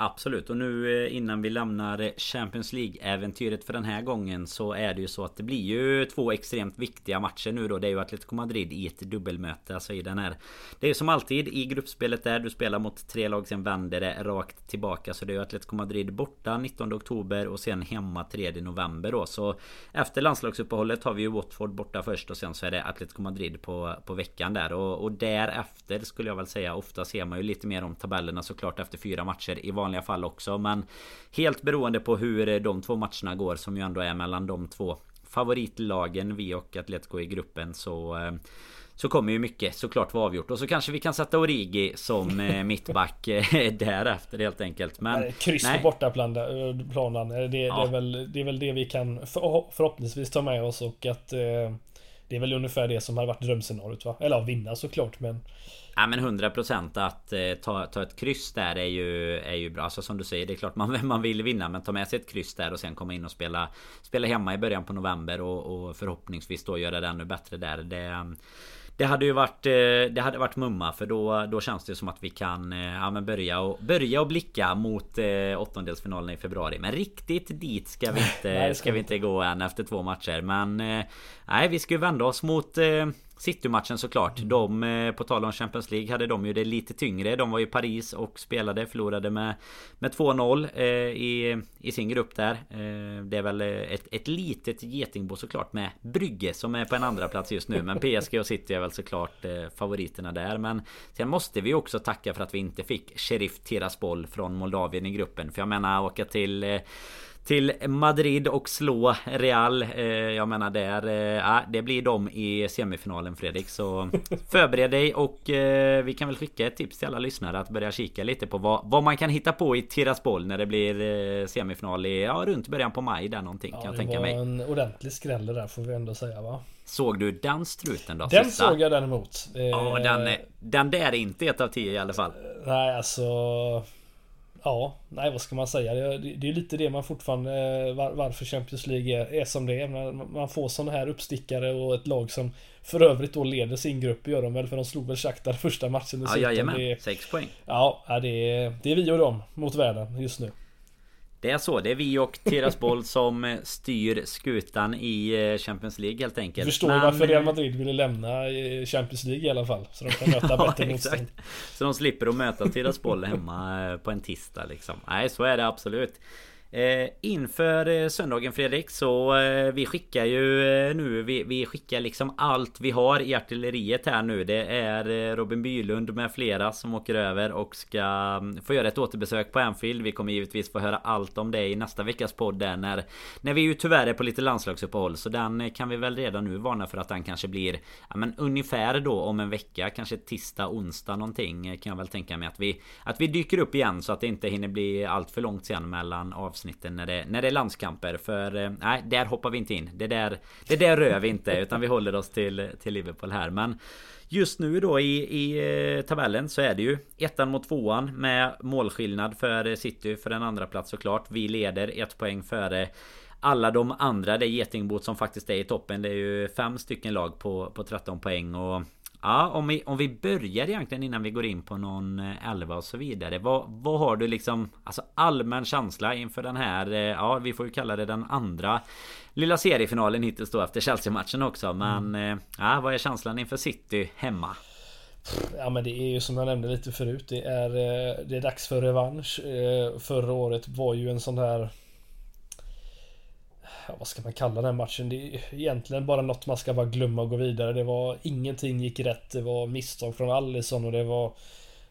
Absolut. Och nu eh, innan vi lämnar eh, Champions League-äventyret för den här gången Så är det ju så att det blir ju två extremt viktiga matcher nu då. Det är ju Atletico Madrid i ett dubbelmöte Alltså i den här. Det är som alltid i gruppspelet där. Du spelar mot tre lag sen vänder det rakt tillbaka. Så det är ju Atletico Madrid borta 19 oktober och sen hemma 3 november då. Så Efter landslagsuppehållet har vi ju Watford borta först och sen så är det Atletico Madrid på, på veckan där. Och, och därefter skulle jag väl säga Ofta ser man ju lite mer om tabellerna såklart efter fyra matcher i vanliga vanliga fall också. Men helt beroende på hur de två matcherna går som ju ändå är mellan de två favoritlagen, vi och Atletico i gruppen så eh, så kommer ju mycket såklart vara avgjort och så kanske vi kan sätta Origi som eh, <laughs> mittback eh, därefter helt enkelt. Men kryss på bortaplanen. Det, ja. det, är väl, det är väl det vi kan förhoppningsvis ta med oss och att det är väl ungefär det som hade varit drömscenariot va? Eller ja, vinna såklart men Ja men 100% att eh, ta, ta ett kryss där är ju, är ju bra. Alltså som du säger, det är klart man, <laughs> man vill vinna. Men ta med sig ett kryss där och sen komma in och spela Spela hemma i början på november och, och förhoppningsvis då göra det ännu bättre där. Det, det hade ju varit eh, Det hade varit mumma för då, då känns det som att vi kan eh, ja, men börja och börja och blicka mot eh, åttondelsfinalen i februari. Men riktigt dit ska vi <laughs> inte, ska vi inte gå än efter två matcher. Men nej, vi ska ju vända oss mot City-matchen såklart. Mm. De, eh, på tal om Champions League, hade de ju det lite tyngre. De var i Paris och spelade, förlorade med, med 2-0 eh, i, i sin grupp där. Eh, det är väl ett, ett litet getingbo såklart med Brygge som är på en andra plats just nu. Men <laughs> PSG och City är väl såklart favoriterna där. Men sen måste vi också tacka för att vi inte fick Sheriff Tiraspol från Moldavien i gruppen. För jag menar åka till till Madrid och slå Real. Eh, jag menar där, eh, det blir de i semifinalen Fredrik. Så <laughs> förbered dig och eh, vi kan väl skicka ett tips till alla lyssnare att börja kika lite på vad, vad man kan hitta på i Tiraspol när det blir semifinal i, ja, runt början på maj där någonting ja, kan jag tänka mig. Det var en ordentlig skräll där får vi ändå säga va? Såg du den struten då? Den sista? såg jag däremot. Ja, den, den där är inte ett av tio i alla fall. Nej, alltså Ja, nej vad ska man säga? Det, det är lite det man fortfarande eh, var, varför Champions League är, är som det är. Man får sådana här uppstickare och ett lag som för övrigt då leder sin grupp gör de väl för de slog väl Shakhtar första matchen Ja jajamän, 6 poäng. Ja, det är, det är vi och dem mot världen just nu. Det är så, det är vi och Tiraspol som eh, styr skutan i eh, Champions League helt enkelt. Du förstår Men... varför Real Madrid ville lämna Champions League i alla fall. Så de kan möta <laughs> ja, bättre motstånd. Så de slipper att möta Tiraspol hemma eh, på en tisdag liksom. Nej, så är det absolut. Eh, inför eh, söndagen Fredrik så eh, vi skickar ju eh, nu vi, vi, skickar liksom allt vi har i artilleriet här nu. Det är eh, Robin Bylund med flera som åker över och ska mm, få göra ett återbesök på Anfield. Vi kommer givetvis få höra allt om det i nästa veckas podd där när, när vi ju tyvärr är på lite landslagsuppehåll. Så den eh, kan vi väl redan nu varna för att den kanske blir ja, men ungefär då om en vecka. Kanske tisdag, onsdag någonting kan jag väl tänka mig att vi att vi dyker upp igen så att det inte hinner bli allt för långt sen mellan avsnitt avsnitten när det, när det är landskamper. För eh, nej, där hoppar vi inte in. Det där, det där rör vi inte. Utan vi håller oss till, till Liverpool här. Men Just nu då i, i eh, tabellen så är det ju ettan mot tvåan med målskillnad för City för en andra plats såklart. Vi leder ett poäng före alla de andra. Det är Getingbot som faktiskt är i toppen. Det är ju fem stycken lag på, på 13 poäng och Ja, om vi, om vi börjar egentligen innan vi går in på någon eh, elva och så vidare. Vad, vad har du liksom Alltså allmän känsla inför den här Ja, vi får ju kalla det den andra Lilla seriefinalen hittills då efter Chelsea-matchen också. Men mm. ja, vad är känslan inför City hemma? Ja men det är ju som jag nämnde lite förut. Det är, det är dags för revansch. Förra året var ju en sån här ja, vad ska man kalla den matchen? Det är egentligen bara något man ska bara glömma och gå vidare. Det var ingenting gick rätt. Det var misstag från Allison och det var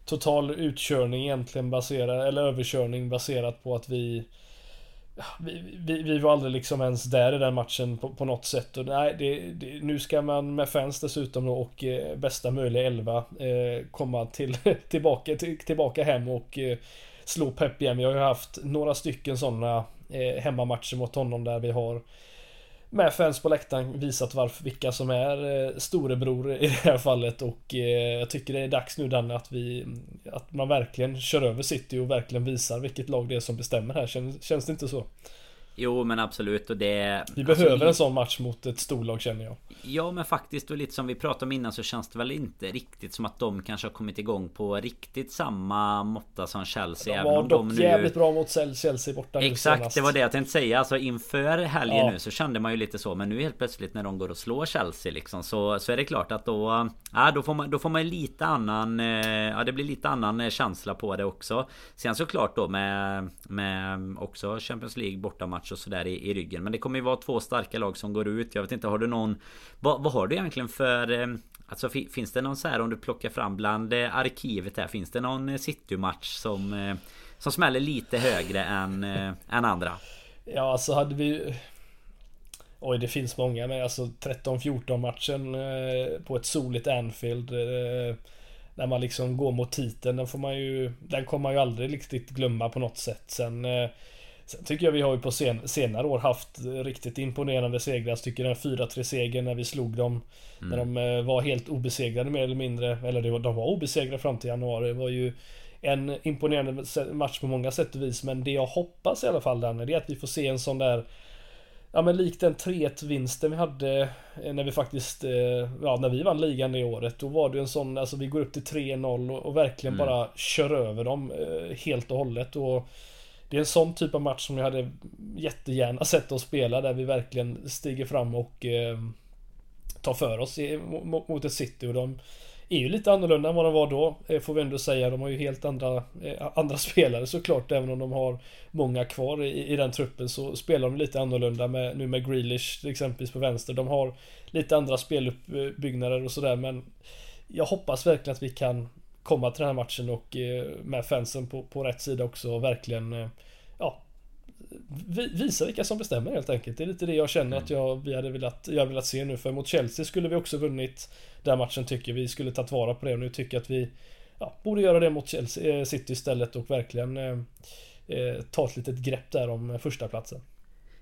total utkörning egentligen baserad eller överkörning baserat på att vi vi, vi, vi, var aldrig liksom ens där i den matchen på, på något sätt. Och nej, det, det, nu ska man med fans dessutom då och eh, bästa möjliga elva eh, komma till, <laughs> tillbaka, till, tillbaka hem och eh, slå Pep igen. Vi har ju haft några stycken sådana eh, hemmamatcher mot honom där vi har med fans på läktaren visat varför, vilka som är eh, storebror i <laughs> det här fallet och eh, jag tycker det är dags nu Danne att vi Att man verkligen kör över City och verkligen visar vilket lag det är som bestämmer här. Känns, känns det inte så? Jo men absolut och det... Vi alltså, behöver en sån match mot ett storlag känner jag. Ja men faktiskt och lite som vi pratade om innan så känns det väl inte riktigt som att de kanske har kommit igång på riktigt samma måtta som Chelsea. De var dock de nu... jävligt bra mot Chelsea borta Exakt det var det jag tänkte säga. Alltså inför helgen ja. nu så kände man ju lite så. Men nu helt plötsligt när de går och slår Chelsea liksom så, så är det klart att då... Ja då får man, då får man lite annan... Eh, ja det blir lite annan eh, känsla på det också. Sen såklart då med, med också Champions League bortamatch och sådär i, i ryggen. Men det kommer ju vara två starka lag som går ut. Jag vet inte, har du någon... Vad, vad har du egentligen för... Eh, alltså finns det någon så här om du plockar fram bland eh, arkivet här. Finns det någon citymatch City-match som... Som smäller lite högre än, än andra? Ja alltså hade vi... Oj det finns många men alltså 13-14 matchen på ett soligt Anfield. När man liksom går mot titeln. Den får man ju... Den kommer man ju aldrig riktigt glömma på något sätt. Sen... Sen tycker jag vi har ju på sen, senare år haft riktigt imponerande segrar. Jag tycker den 4-3 segern när vi slog dem. Mm. När de eh, var helt obesegrade mer eller mindre. Eller de var obesegrade fram till januari. Det var ju en imponerande match på många sätt och vis. Men det jag hoppas i alla fall Danne, det är att vi får se en sån där Ja men likt den 3-1 vinsten vi hade eh, när vi faktiskt, eh, ja när vi vann ligan det året. Då var det en sån, alltså vi går upp till 3-0 och, och, verkligen mm. bara kör över dem helt och hållet. Och det är en sån typ av match som jag hade jättegärna sett oss spela där vi verkligen stiger fram och eh, tar för oss i, mot ett city och de är ju lite annorlunda än vad de var då eh, Får vi ändå säga. De har ju helt andra eh, Andra <laughs> spelare såklart även om de har Många kvar i, i den truppen så spelar de lite annorlunda med Nu med Grealish exempelvis på vänster. De har Lite andra speluppbyggnader och sådär men Jag hoppas verkligen att vi kan komma till den här matchen och eh, med fansen på, på rätt sida också och verkligen eh, ja, visa vilka som bestämmer helt enkelt. Det är lite det jag känner att jag, vi hade velat, jag velat se nu. För mot Chelsea skulle vi också vunnit den matchen tycker vi. skulle tagit vara på det och nu tycker jag att vi ja, borde göra det mot Chelsea, eh, City istället och verkligen eh, ta ett litet grepp där om första platsen.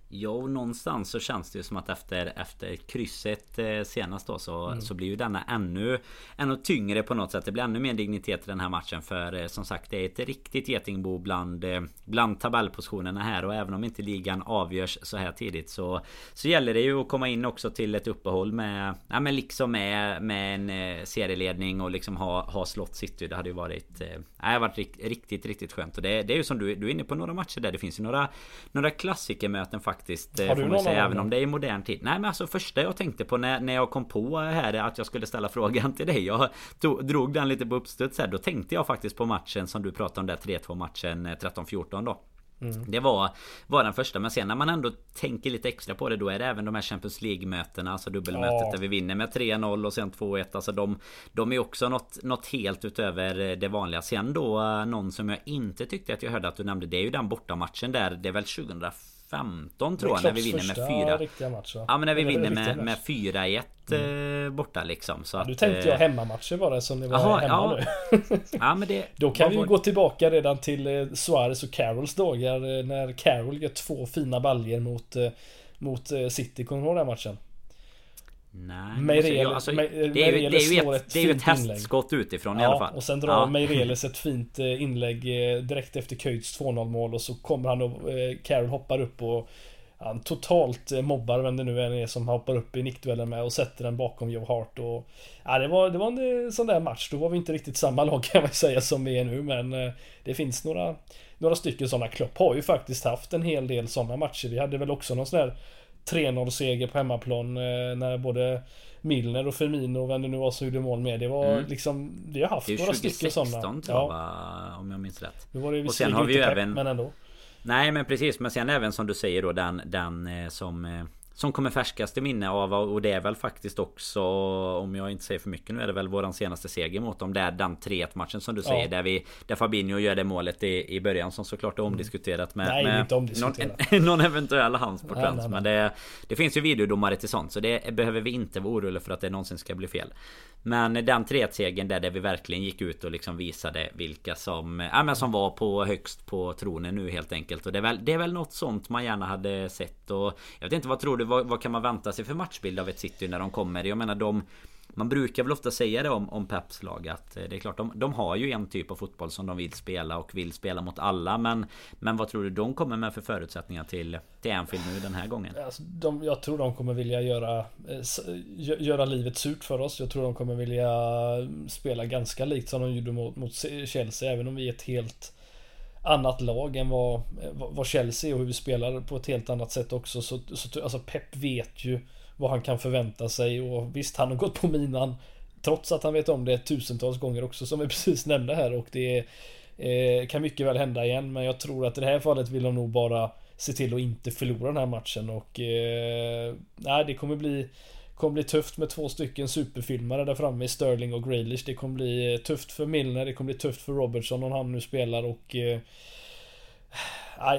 Ja, och någonstans så känns det ju som att efter, efter krysset eh, senast då så, mm. så blir ju denna ännu Ännu tyngre på något sätt. Det blir ännu mer dignitet i den här matchen för eh, som sagt det är ett riktigt getingbo bland eh, Bland tabellpositionerna här och även om inte ligan avgörs så här tidigt så Så gäller det ju att komma in också till ett uppehåll med Ja men liksom med, med en serieledning och liksom ha, ha slått City. Det hade ju varit eh, Nej, varit riktigt, riktigt skönt. Och det, det är ju som du, du är inne på några matcher där. Det finns ju några Några klassikermöten faktiskt faktiskt. Har du man säga, även om det är i modern tid. Nej men alltså första jag tänkte på när, när jag kom på här att jag skulle ställa <laughs> frågan till dig. Jag tog, drog den lite på uppstuds här. Då tänkte jag faktiskt på matchen som du pratade om där 3-2 matchen 13-14 då. Mm. Det var, var den första men sen när man ändå tänker lite extra på det då är det även de här Champions League mötena Alltså dubbelmötet ja. där vi vinner med 3-0 och sen 2-1 Alltså de, de är också något, något helt utöver det vanliga Sen då någon som jag inte tyckte att jag hörde att du nämnde Det är ju den bortamatchen där Det är väl 2004 15 tror jag när vi vinner med 4 match, Ja men när vi vinner med, med 4-1 mm. Eh, borta liksom så att, Nu tänkte jag eh, hemmamatcher bara som det var aha, hemma ja. nu <laughs> ja, men det, Då kan vi var... gå tillbaka redan till eh, Suarez och Carols dagar När Carol gör två fina baljer mot Mot City, kommer du ihåg den matchen? Nej, alltså, det, är ju, det är ju ett, det är ett hästskott utifrån ja, i alla fall. och sen drar ja. Meireles <laughs> ett fint inlägg direkt efter Köjts 2-0 mål och så kommer han och Carol hoppar upp och han totalt eh, mobbar vem det nu än är som hoppar upp i nickduellen med och sätter den bakom Joe Hart och Ja det var, det var en eh, sån där match, då var vi inte riktigt samma <laughs> lag kan man säga som vi är nu men eh, Det finns några Några stycken sådana, Klopp har ju faktiskt haft en hel del sådana matcher, vi hade väl också någon sån där 3-0 seger på hemmaplan när både Milner och Firmino och vem det nu var som gjorde mål med. Det var mm. liksom Vi har haft några stycken sådana. Det är 2016 tror jag om jag minns rätt. Nu var det och sen har vi ju även men ändå. Nej men precis men sen även som du säger då den, den eh, som eh, som kommer färskast i minne av och det är väl faktiskt också Om jag inte säger för mycket nu är det väl våran senaste seger mot dem. Det är den 3-1 matchen som du säger. Ja. Där, vi, där Fabinho gör det målet i, i början som såklart är mm. omdiskuterat med, nej, med omdiskuterat. Någon, <laughs> någon eventuell hands på trans. Men det, det finns ju videodomare till sånt. Så det behöver vi inte vara oroliga för att det någonsin ska bli fel. Men den 3-1-segern där, där vi verkligen gick ut och liksom visade vilka som, ja, men som var på högst på tronen nu helt enkelt. Och det är, väl, det är väl något sånt man gärna hade sett. Och jag vet inte vad tror du, vad, vad kan man vänta sig för matchbild av ett City när de kommer? Jag menar de man brukar väl ofta säga det om, om Peps lag att eh, det är klart de, de har ju en typ av fotboll som de vill spela och vill spela mot alla men Men vad tror du de kommer med för förutsättningar till Till Anfield nu den här gången? Alltså, de, jag tror de kommer vilja göra eh, Göra livet surt för oss Jag tror de kommer vilja mm, Spela ganska likt som de gjorde mot, mot Chelsea även om vi är ett helt annat lag än vad, eh, vad Chelsea och hur vi spelar på ett helt annat sätt också. Så, så alltså Pep vet ju vad han kan förvänta sig. Och visst han har gått på minan Trots att han vet om det tusentals gånger också som vi <laughs> precis nämnde här. Och det eh, kan mycket väl hända igen men jag tror att i det här fallet vill de nog bara se till att inte förlora den här matchen. Och eh, nej det kommer bli kommer bli tufft med två stycken superfilmare där framme i Sterling och Grealish. Det kommer bli eh, tufft för Milner, det kommer bli tufft för Robertson om han nu spelar. Och eh,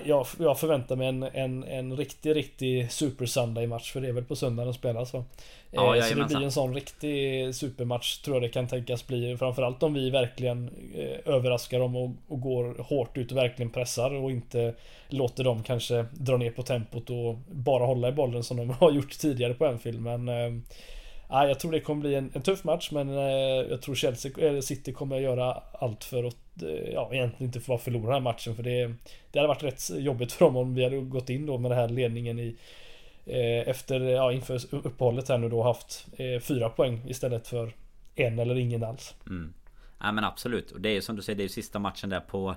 jag, jag förväntar mig en, en, en riktig, riktig Super Sunday-match för det är väl på söndag den spelas va? Ja, eh, så det blir en sån riktig supermatch tror jag det kan tänkas bli. Framförallt om vi verkligen eh, överraskar dem och, och, går hårt ut och verkligen pressar och inte låter dem kanske dra ner på tempot och bara hålla i bollen som de <laughs> har gjort tidigare på en film. Men eh, Ja, jag tror det kommer bli en, en tuff match men eh, jag tror Chelsea, eller City kommer att göra allt för att eh, ja, egentligen inte få förlora den här matchen för det, det hade varit rätt jobbigt för dem om vi hade gått in då med den här ledningen i eh, efter, ja, inför uppehållet här nu då haft eh, fyra poäng istället för en eller ingen alls. Mm. Ja men absolut. Och det är ju som du säger, det är ju sista matchen där på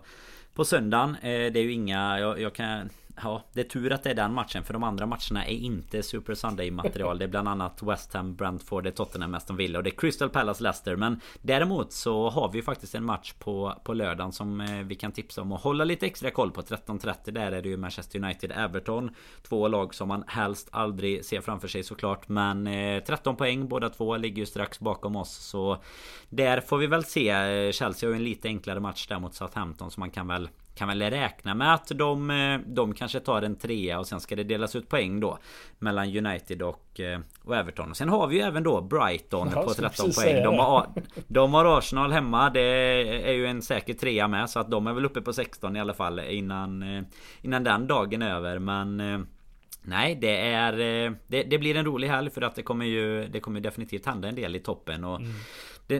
På söndagen. Eh, det är ju inga, jag, jag kan Ja, det är tur att det är den matchen för de andra matcherna är inte Super Sunday material. Det är bland annat West Ham, Brentford, det är Tottenham, Aston Villa och det är Crystal Palace, Leicester. Men däremot så har vi ju faktiskt en match på, på lördagen som eh, vi kan tipsa om och hålla lite extra koll på. 13.30 där är det ju Manchester United, Everton. Två lag som man helst aldrig ser framför sig såklart. Men eh, 13 poäng båda två ligger ju strax bakom oss. Så där får vi väl se. Eh, Chelsea har ju en lite enklare match där mot Southampton så man kan väl kan väl räkna med att de, eh, de kanske tar en trea och sen ska det delas ut poäng då Mellan United och, eh, och Everton. Och sen har vi ju även då Brighton ja, på 13 poäng. De har, de har Arsenal hemma. Det är ju en säker trea med. Så att de är väl uppe på 16 i alla fall innan, eh, innan den dagen är över. Men Nej det är det, det, blir en rolig helg för att det kommer ju Det kommer definitivt hända en del i toppen och mm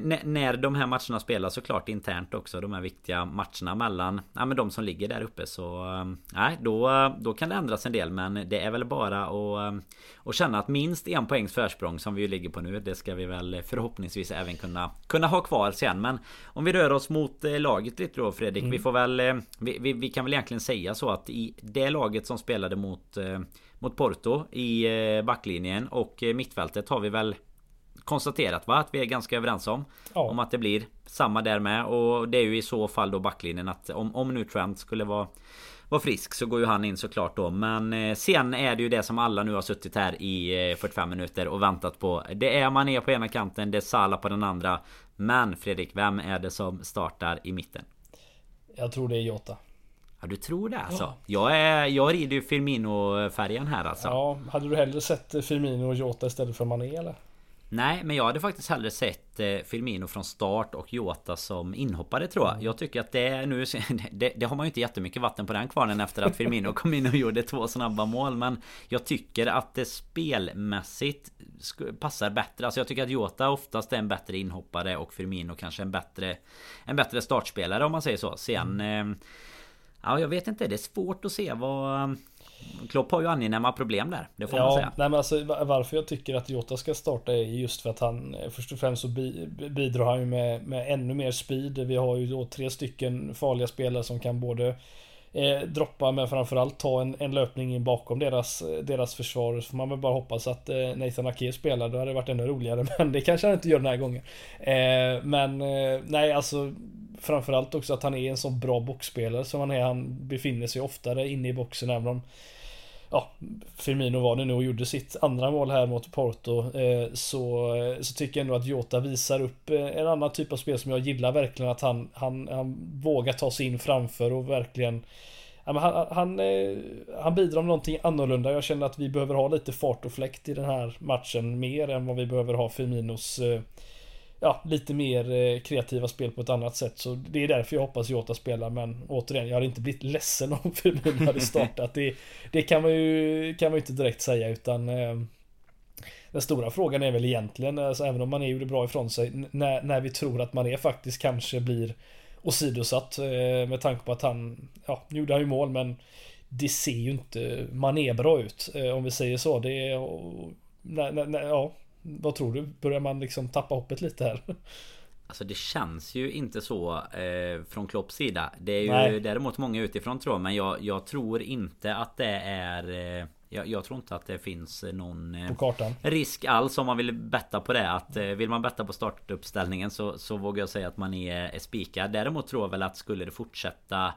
det, när de här matcherna spelas såklart internt också De här viktiga matcherna mellan ja, men de som ligger där uppe så um, Nej då, då kan det ändras en del men det är väl bara att, um, att känna att minst en poängs försprång som vi ligger på nu Det ska vi väl förhoppningsvis även kunna Kunna ha kvar sen men Om vi rör oss mot eh, laget lite då Fredrik mm. Vi får väl eh, vi, vi, vi, kan väl egentligen säga så att i det laget som spelade mot eh, Mot Porto i backlinjen och mittfältet har vi väl konstaterat va? Att vi är ganska överens om. Ja. Om att det blir samma där med. Och det är ju i så fall då backlinjen att om, om nu Trent skulle vara vara frisk så går ju han in såklart då. Men eh, sen är det ju det som alla nu har suttit här i eh, 45 minuter och väntat på. Det är Mané på ena kanten, det är Salah på den andra. Men Fredrik, vem är det som startar i mitten? Jag tror det är Jota. Ja du tror det alltså? Ja. Jag, är, jag rider ju Firmino-färgen här alltså. Ja, hade du hellre sett Firmino och Jota istället för Mané eller? Nej, men jag hade faktiskt hellre sett eh, Firmino från start och Jota som inhoppare tror jag. Jag tycker att det nu... <laughs> Det, det, har man ju inte jättemycket vatten på den kvarnen efter att Firmino <laughs> kom in och gjorde två snabba mål. Men jag tycker att det spelmässigt passar bättre. Alltså jag tycker att Jota oftast är en bättre inhoppare och Firmino kanske en bättre... En bättre startspelare om man säger så. Sen... Mm. Eh, ja, jag vet inte. Det är svårt att se vad... Klopp har ju angenäma problem där. Det får ja, man säga. Nej, men alltså, varför jag tycker att Jota ska starta är just för att han först och främst så bidrar han ju med, med ännu mer speed. Vi har ju då tre stycken farliga spelare som kan både eh, droppa men framförallt ta en, en löpning in bakom deras, deras försvar. Så får man väl bara hoppas att eh, Nathan Ake spelar. Då hade det varit ännu roligare. <laughs> Men det kanske han inte gör den här gången. Eh, men eh, nej alltså Framförallt också att han är en så bra boxspelare som han är. Han befinner sig oftare inne i boxen även om ja, Firmino var det nu och gjorde sitt andra mål här mot Porto eh, så, eh, så tycker jag ändå att Jota visar upp eh, en annan typ av spel som jag gillar verkligen att han, han, han vågar ta sig in framför och verkligen han, han, han bidrar med någonting annorlunda. Jag känner att vi behöver ha lite fart och fläkt i den här matchen mer än vad vi behöver ha Firminos ja, lite mer eh, kreativa spel på ett annat sätt. Så det är därför jag hoppas Jota spelar. Men återigen, jag hade inte blivit ledsen om <laughs> Firmino hade <laughs> startat. Det, det kan man ju kan man inte direkt säga utan eh, den stora frågan är väl egentligen, alltså, även om man är gjorde bra ifrån sig, när, när vi tror att man är faktiskt kanske blir åsidosatt eh, med tanke på att han, ja, nu gjorde han ju mål men det ser ju inte man är bra ut om vi säger så. Det är, när, när, ja, vad tror du? Börjar man liksom tappa hoppet lite här? Alltså det känns ju inte så eh, från Klopps sida. Det är ju Nej. däremot många utifrån tror jag. Men jag, jag tror inte att det är... Eh, jag, jag, tror inte att det finns någon eh, risk alls om man vill betta på det. Att eh, vill man betta på startuppställningen så, så vågar jag säga att man är, är spikad. Däremot tror jag väl att skulle det fortsätta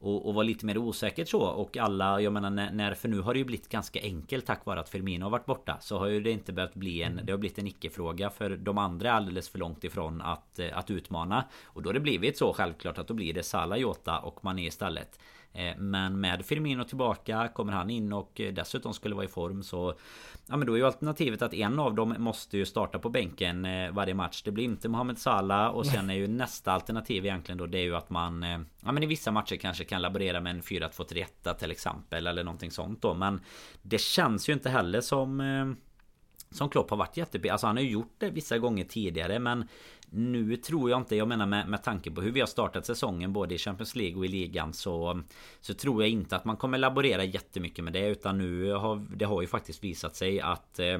och, och vara lite mer osäkert så och alla Jag menar när, när, För nu har det ju blivit ganska enkelt tack vare att Firmino har varit borta Så har ju det inte behövt bli en Det har blivit en icke-fråga för de andra är alldeles för långt ifrån att, eh, att utmana. Och då har det blivit så självklart att då blir det Salah, Jota och Mané istället men med Firmino tillbaka Kommer han in och eh, dessutom skulle vara i form så Ja men då är ju alternativet att en av dem måste ju starta på bänken eh, varje match. Det blir inte Mohamed Salah och sen är ju nästa alternativ egentligen då Det är ju att man Ja men i vissa matcher kanske kan laborera med en 4-2-3-1 till exempel Eller någonting sånt då. Men Det känns ju inte heller som som Klopp har varit jättebra. Alltså han har ju gjort det vissa gånger tidigare men nu tror jag inte, jag menar med, med tanke på hur vi har startat säsongen både i Champions League och i ligan så Så tror jag inte att man kommer laborera jättemycket med det utan nu har det har ju faktiskt visat sig att eh,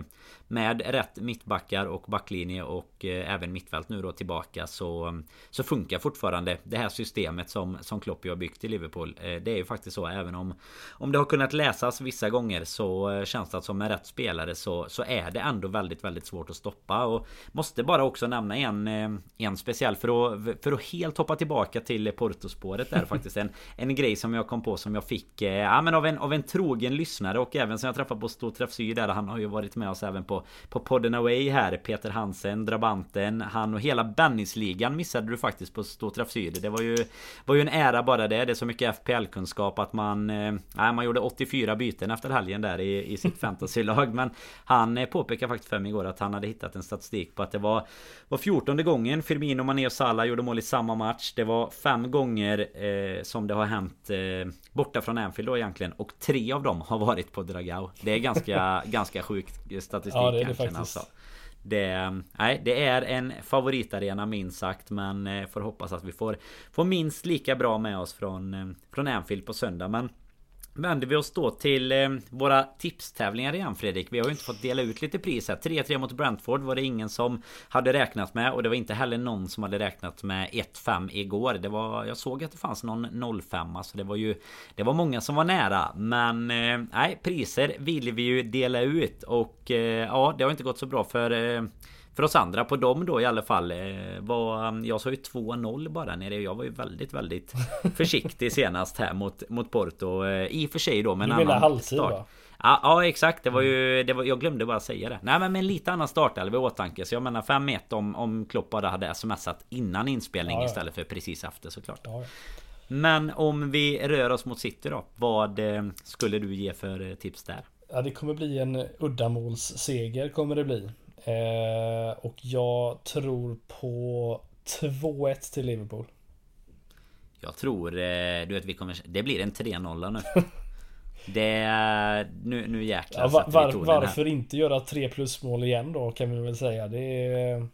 Med rätt mittbackar och backlinje och eh, även mittfält nu då tillbaka så Så funkar fortfarande det här systemet som som Klopp har byggt i Liverpool. Eh, Det är ju faktiskt så även om Om det har kunnat läsas vissa gånger så eh, känns det att som med rätt spelare så Så är det ändå väldigt väldigt svårt att stoppa. Och Måste bara också nämna en Eh, en speciell för att, för att helt hoppa tillbaka till Portospåret där <laughs> faktiskt. En, en grej som jag kom på som jag fick eh, ja, men av, en, av en trogen lyssnare och även som jag träffade på Storträff Syd där Han har ju varit med oss även på, på podden Away här. Peter Hansen, Drabanten Han och hela Bennisligan missade du faktiskt på Storträff Syd. Det var ju Var ju en ära bara det. Det är så mycket FPL-kunskap att man eh, Nej man gjorde 84 byten efter helgen där i, i sitt <laughs> fantasylag. Men Han påpekade faktiskt för mig igår att han hade hittat en statistik på att det var Var 14 gången Firmino, Mané och Salah gjorde mål i samma match. Det var fem gånger eh, som det har hänt eh, borta från Anfield då egentligen. Och tre av dem har varit på Dragao. Det är ganska, <laughs> ganska sjuk statistik ja, det är det faktiskt. Alltså. Det, nej, det är en favoritarena minst sagt men eh, får hoppas att vi får, får minst lika bra med oss från, eh, från Anfield på söndag. Men vänder vi oss då till eh, våra tipstävlingar igen Fredrik. Vi har ju inte fått dela ut lite pris här. 3-3 mot Brentford var det ingen som hade räknat med. Och det var inte heller någon som hade räknat med 1-5 igår. Det var, jag såg att det fanns någon 05. Alltså det var ju Det var många som var nära. Men eh, nej, priser vill vi ju dela ut. Och eh, ja, det har inte gått så bra för eh, för oss andra på dem då i alla fall eh, var, Jag sa ju 2-0 bara nere. Jag var ju väldigt väldigt <laughs> Försiktig senast här mot, mot Porto. Eh, I och för sig då men Du menar halvtid va? Ja, ja exakt. Det var ju det var, Jag glömde bara säga det. Nej men med en lite annan startelva i åtanke. Så jag menar 5-1 om, om Klopp bara hade smsat innan inspelning ja, istället för precis efter såklart. Ja, Men om vi rör oss mot City då Vad eh, skulle du ge för tips där? Ja det kommer bli en uddamålsseger kommer det bli och jag tror på 2-1 till Liverpool. Jag tror, eh, du vet vi kommer, det blir en 3-0 nu. <laughs> Det, nu, nu jäklar ja, var, var, Varför inte göra 3 plus mål igen då kan vi väl säga. Det är,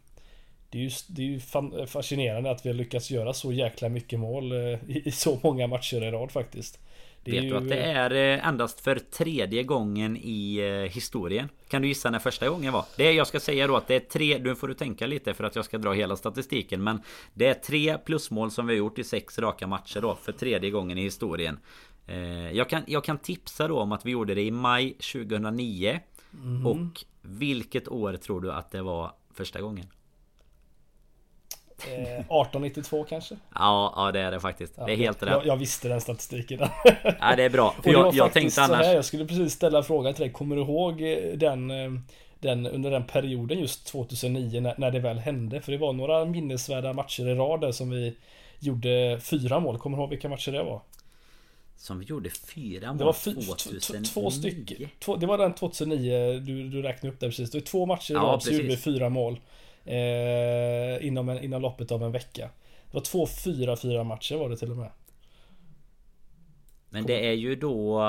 det är ju, det är ju fascinerande att vi har lyckats göra så jäkla mycket mål eh, i, i så många matcher i rad faktiskt. Vet ju... du att det är eh, endast för tredje gången i eh, historien? Kan du gissa när första gången var? Det jag ska säga då att det är tre, nu får du tänka lite för att jag ska dra hela statistiken Men det är tre plusmål som vi har gjort i sex raka matcher då för tredje gången i historien eh, jag, kan, jag kan tipsa då om att vi gjorde det i maj 2009 mm. Och vilket år tror du att det var första gången? 1892 eh, kanske? Ja, ja det är det faktiskt. Ja, det är helt rätt. Jag, jag, visste den statistiken. ja, det är bra. För jag, jag tänkte annars... Här, jag skulle precis ställa frågan till dig. Kommer du ihåg eh, den, eh, den under den perioden just 2009 när, när det väl hände? För det var några minnesvärda matcher i rad där som vi gjorde fyra mål. Kommer du ihåg vilka matcher det var? Som vi gjorde fyra mål det var 2009? Två stycken. Två, det var den 2009 du, du räknade upp där precis. Det var två matcher i rad så gjorde vi fyra mål. Eh, inom, en, inom loppet av en vecka. Det var två 4-4 matcher var det till och med. Men det är ju då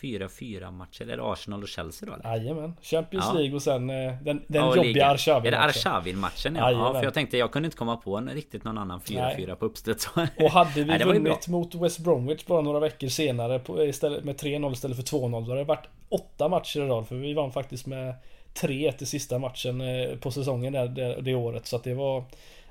4-4 matcher. Är det Arsenal och Chelsea då? Jajamän. Champions ja. League och sen eh, den, den ja, jobbiga Arshavin Är det Arshavin matchen? Ja. ja. För jag tänkte jag kunde inte komma på en, riktigt någon annan 4-4 på uppstuds. <laughs> Och hade vi Nej, vunnit mot West Bromwich bara några veckor senare på, istället, med 3-0 istället för 2-0 då hade det varit åtta matcher i rad. För vi vann faktiskt med 3-1 i sista matchen eh, på säsongen där, det, det året. Så att det var...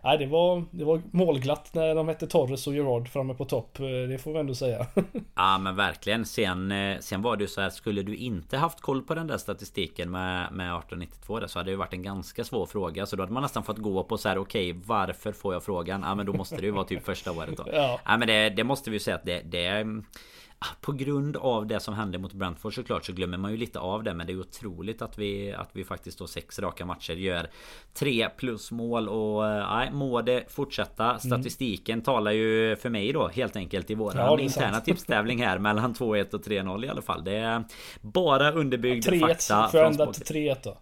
Nej, det var, det var målglatt när de hette Torres och Gerard framme på topp. Eh, det får vi ändå säga. <laughs> ja men verkligen. Sen, eh, sen var det ju så här. Skulle du inte haft koll på den där statistiken med, med 1892 där, så hade det varit en ganska svår fråga. Så då hade man nästan fått gå på så här. Okej, okay, varför får jag frågan? Ja men då måste det ju vara typ första året då. <laughs> Ja, ja men det, det måste vi ju säga att det, det på grund av det som hände mot Brentford såklart så glömmer man ju lite av det Men det är otroligt att vi, att vi faktiskt då sex raka matcher gör tre plus mål och eh, nej, må det fortsätta. Mm. Statistiken mm. talar ju för mig då helt enkelt i våran ja, interna tipstävling här mellan 2-1 och 3-0 i alla fall. Det är bara underbyggd ja, fakta. 3-1 får jag ändra till 3-1 då.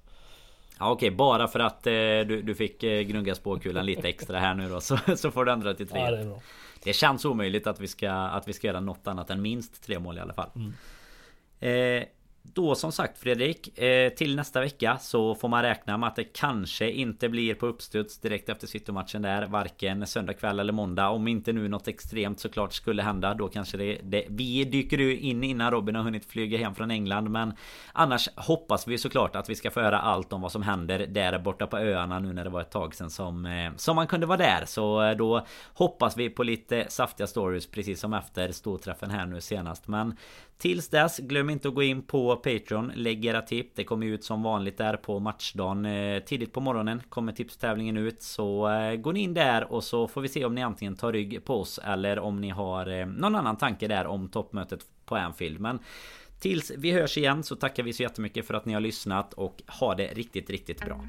Ja, okej, bara för att eh, du, du fick eh, gnugga spåkulan lite extra här nu då så, så får du ändra till 3 ja, det, känns omöjligt att vi, ska, att vi ska göra något annat än minst tre mål i alla fall. Mm. Eh, då som sagt Fredrik eh, Till nästa vecka så får man räkna med att det kanske inte blir på uppstuds direkt efter City-matchen där Varken söndag kväll eller måndag. Om inte nu något extremt såklart skulle hända Då kanske det, det Vi dyker ju in innan Robin har hunnit flyga hem från England. Men Annars hoppas vi såklart att vi ska få höra allt om vad som händer där borta på öarna nu när det var ett tag sedan som eh, Som man kunde vara där. Så eh, då Hoppas vi på lite saftiga stories precis som efter storträffen här nu senast. Men Tills dess, glöm inte att gå in på Patreon. Lägg era tips. Det kommer ut som vanligt där på matchdagen. Eh, tidigt på morgonen kommer tipstävlingen ut. Så eh, gå in där och så får vi se om ni antingen tar rygg på oss eller om ni har eh, någon annan tanke där om toppmötet på Anfield. Men Tills vi hörs igen så tackar vi så jättemycket för att ni har lyssnat och ha det riktigt, riktigt bra.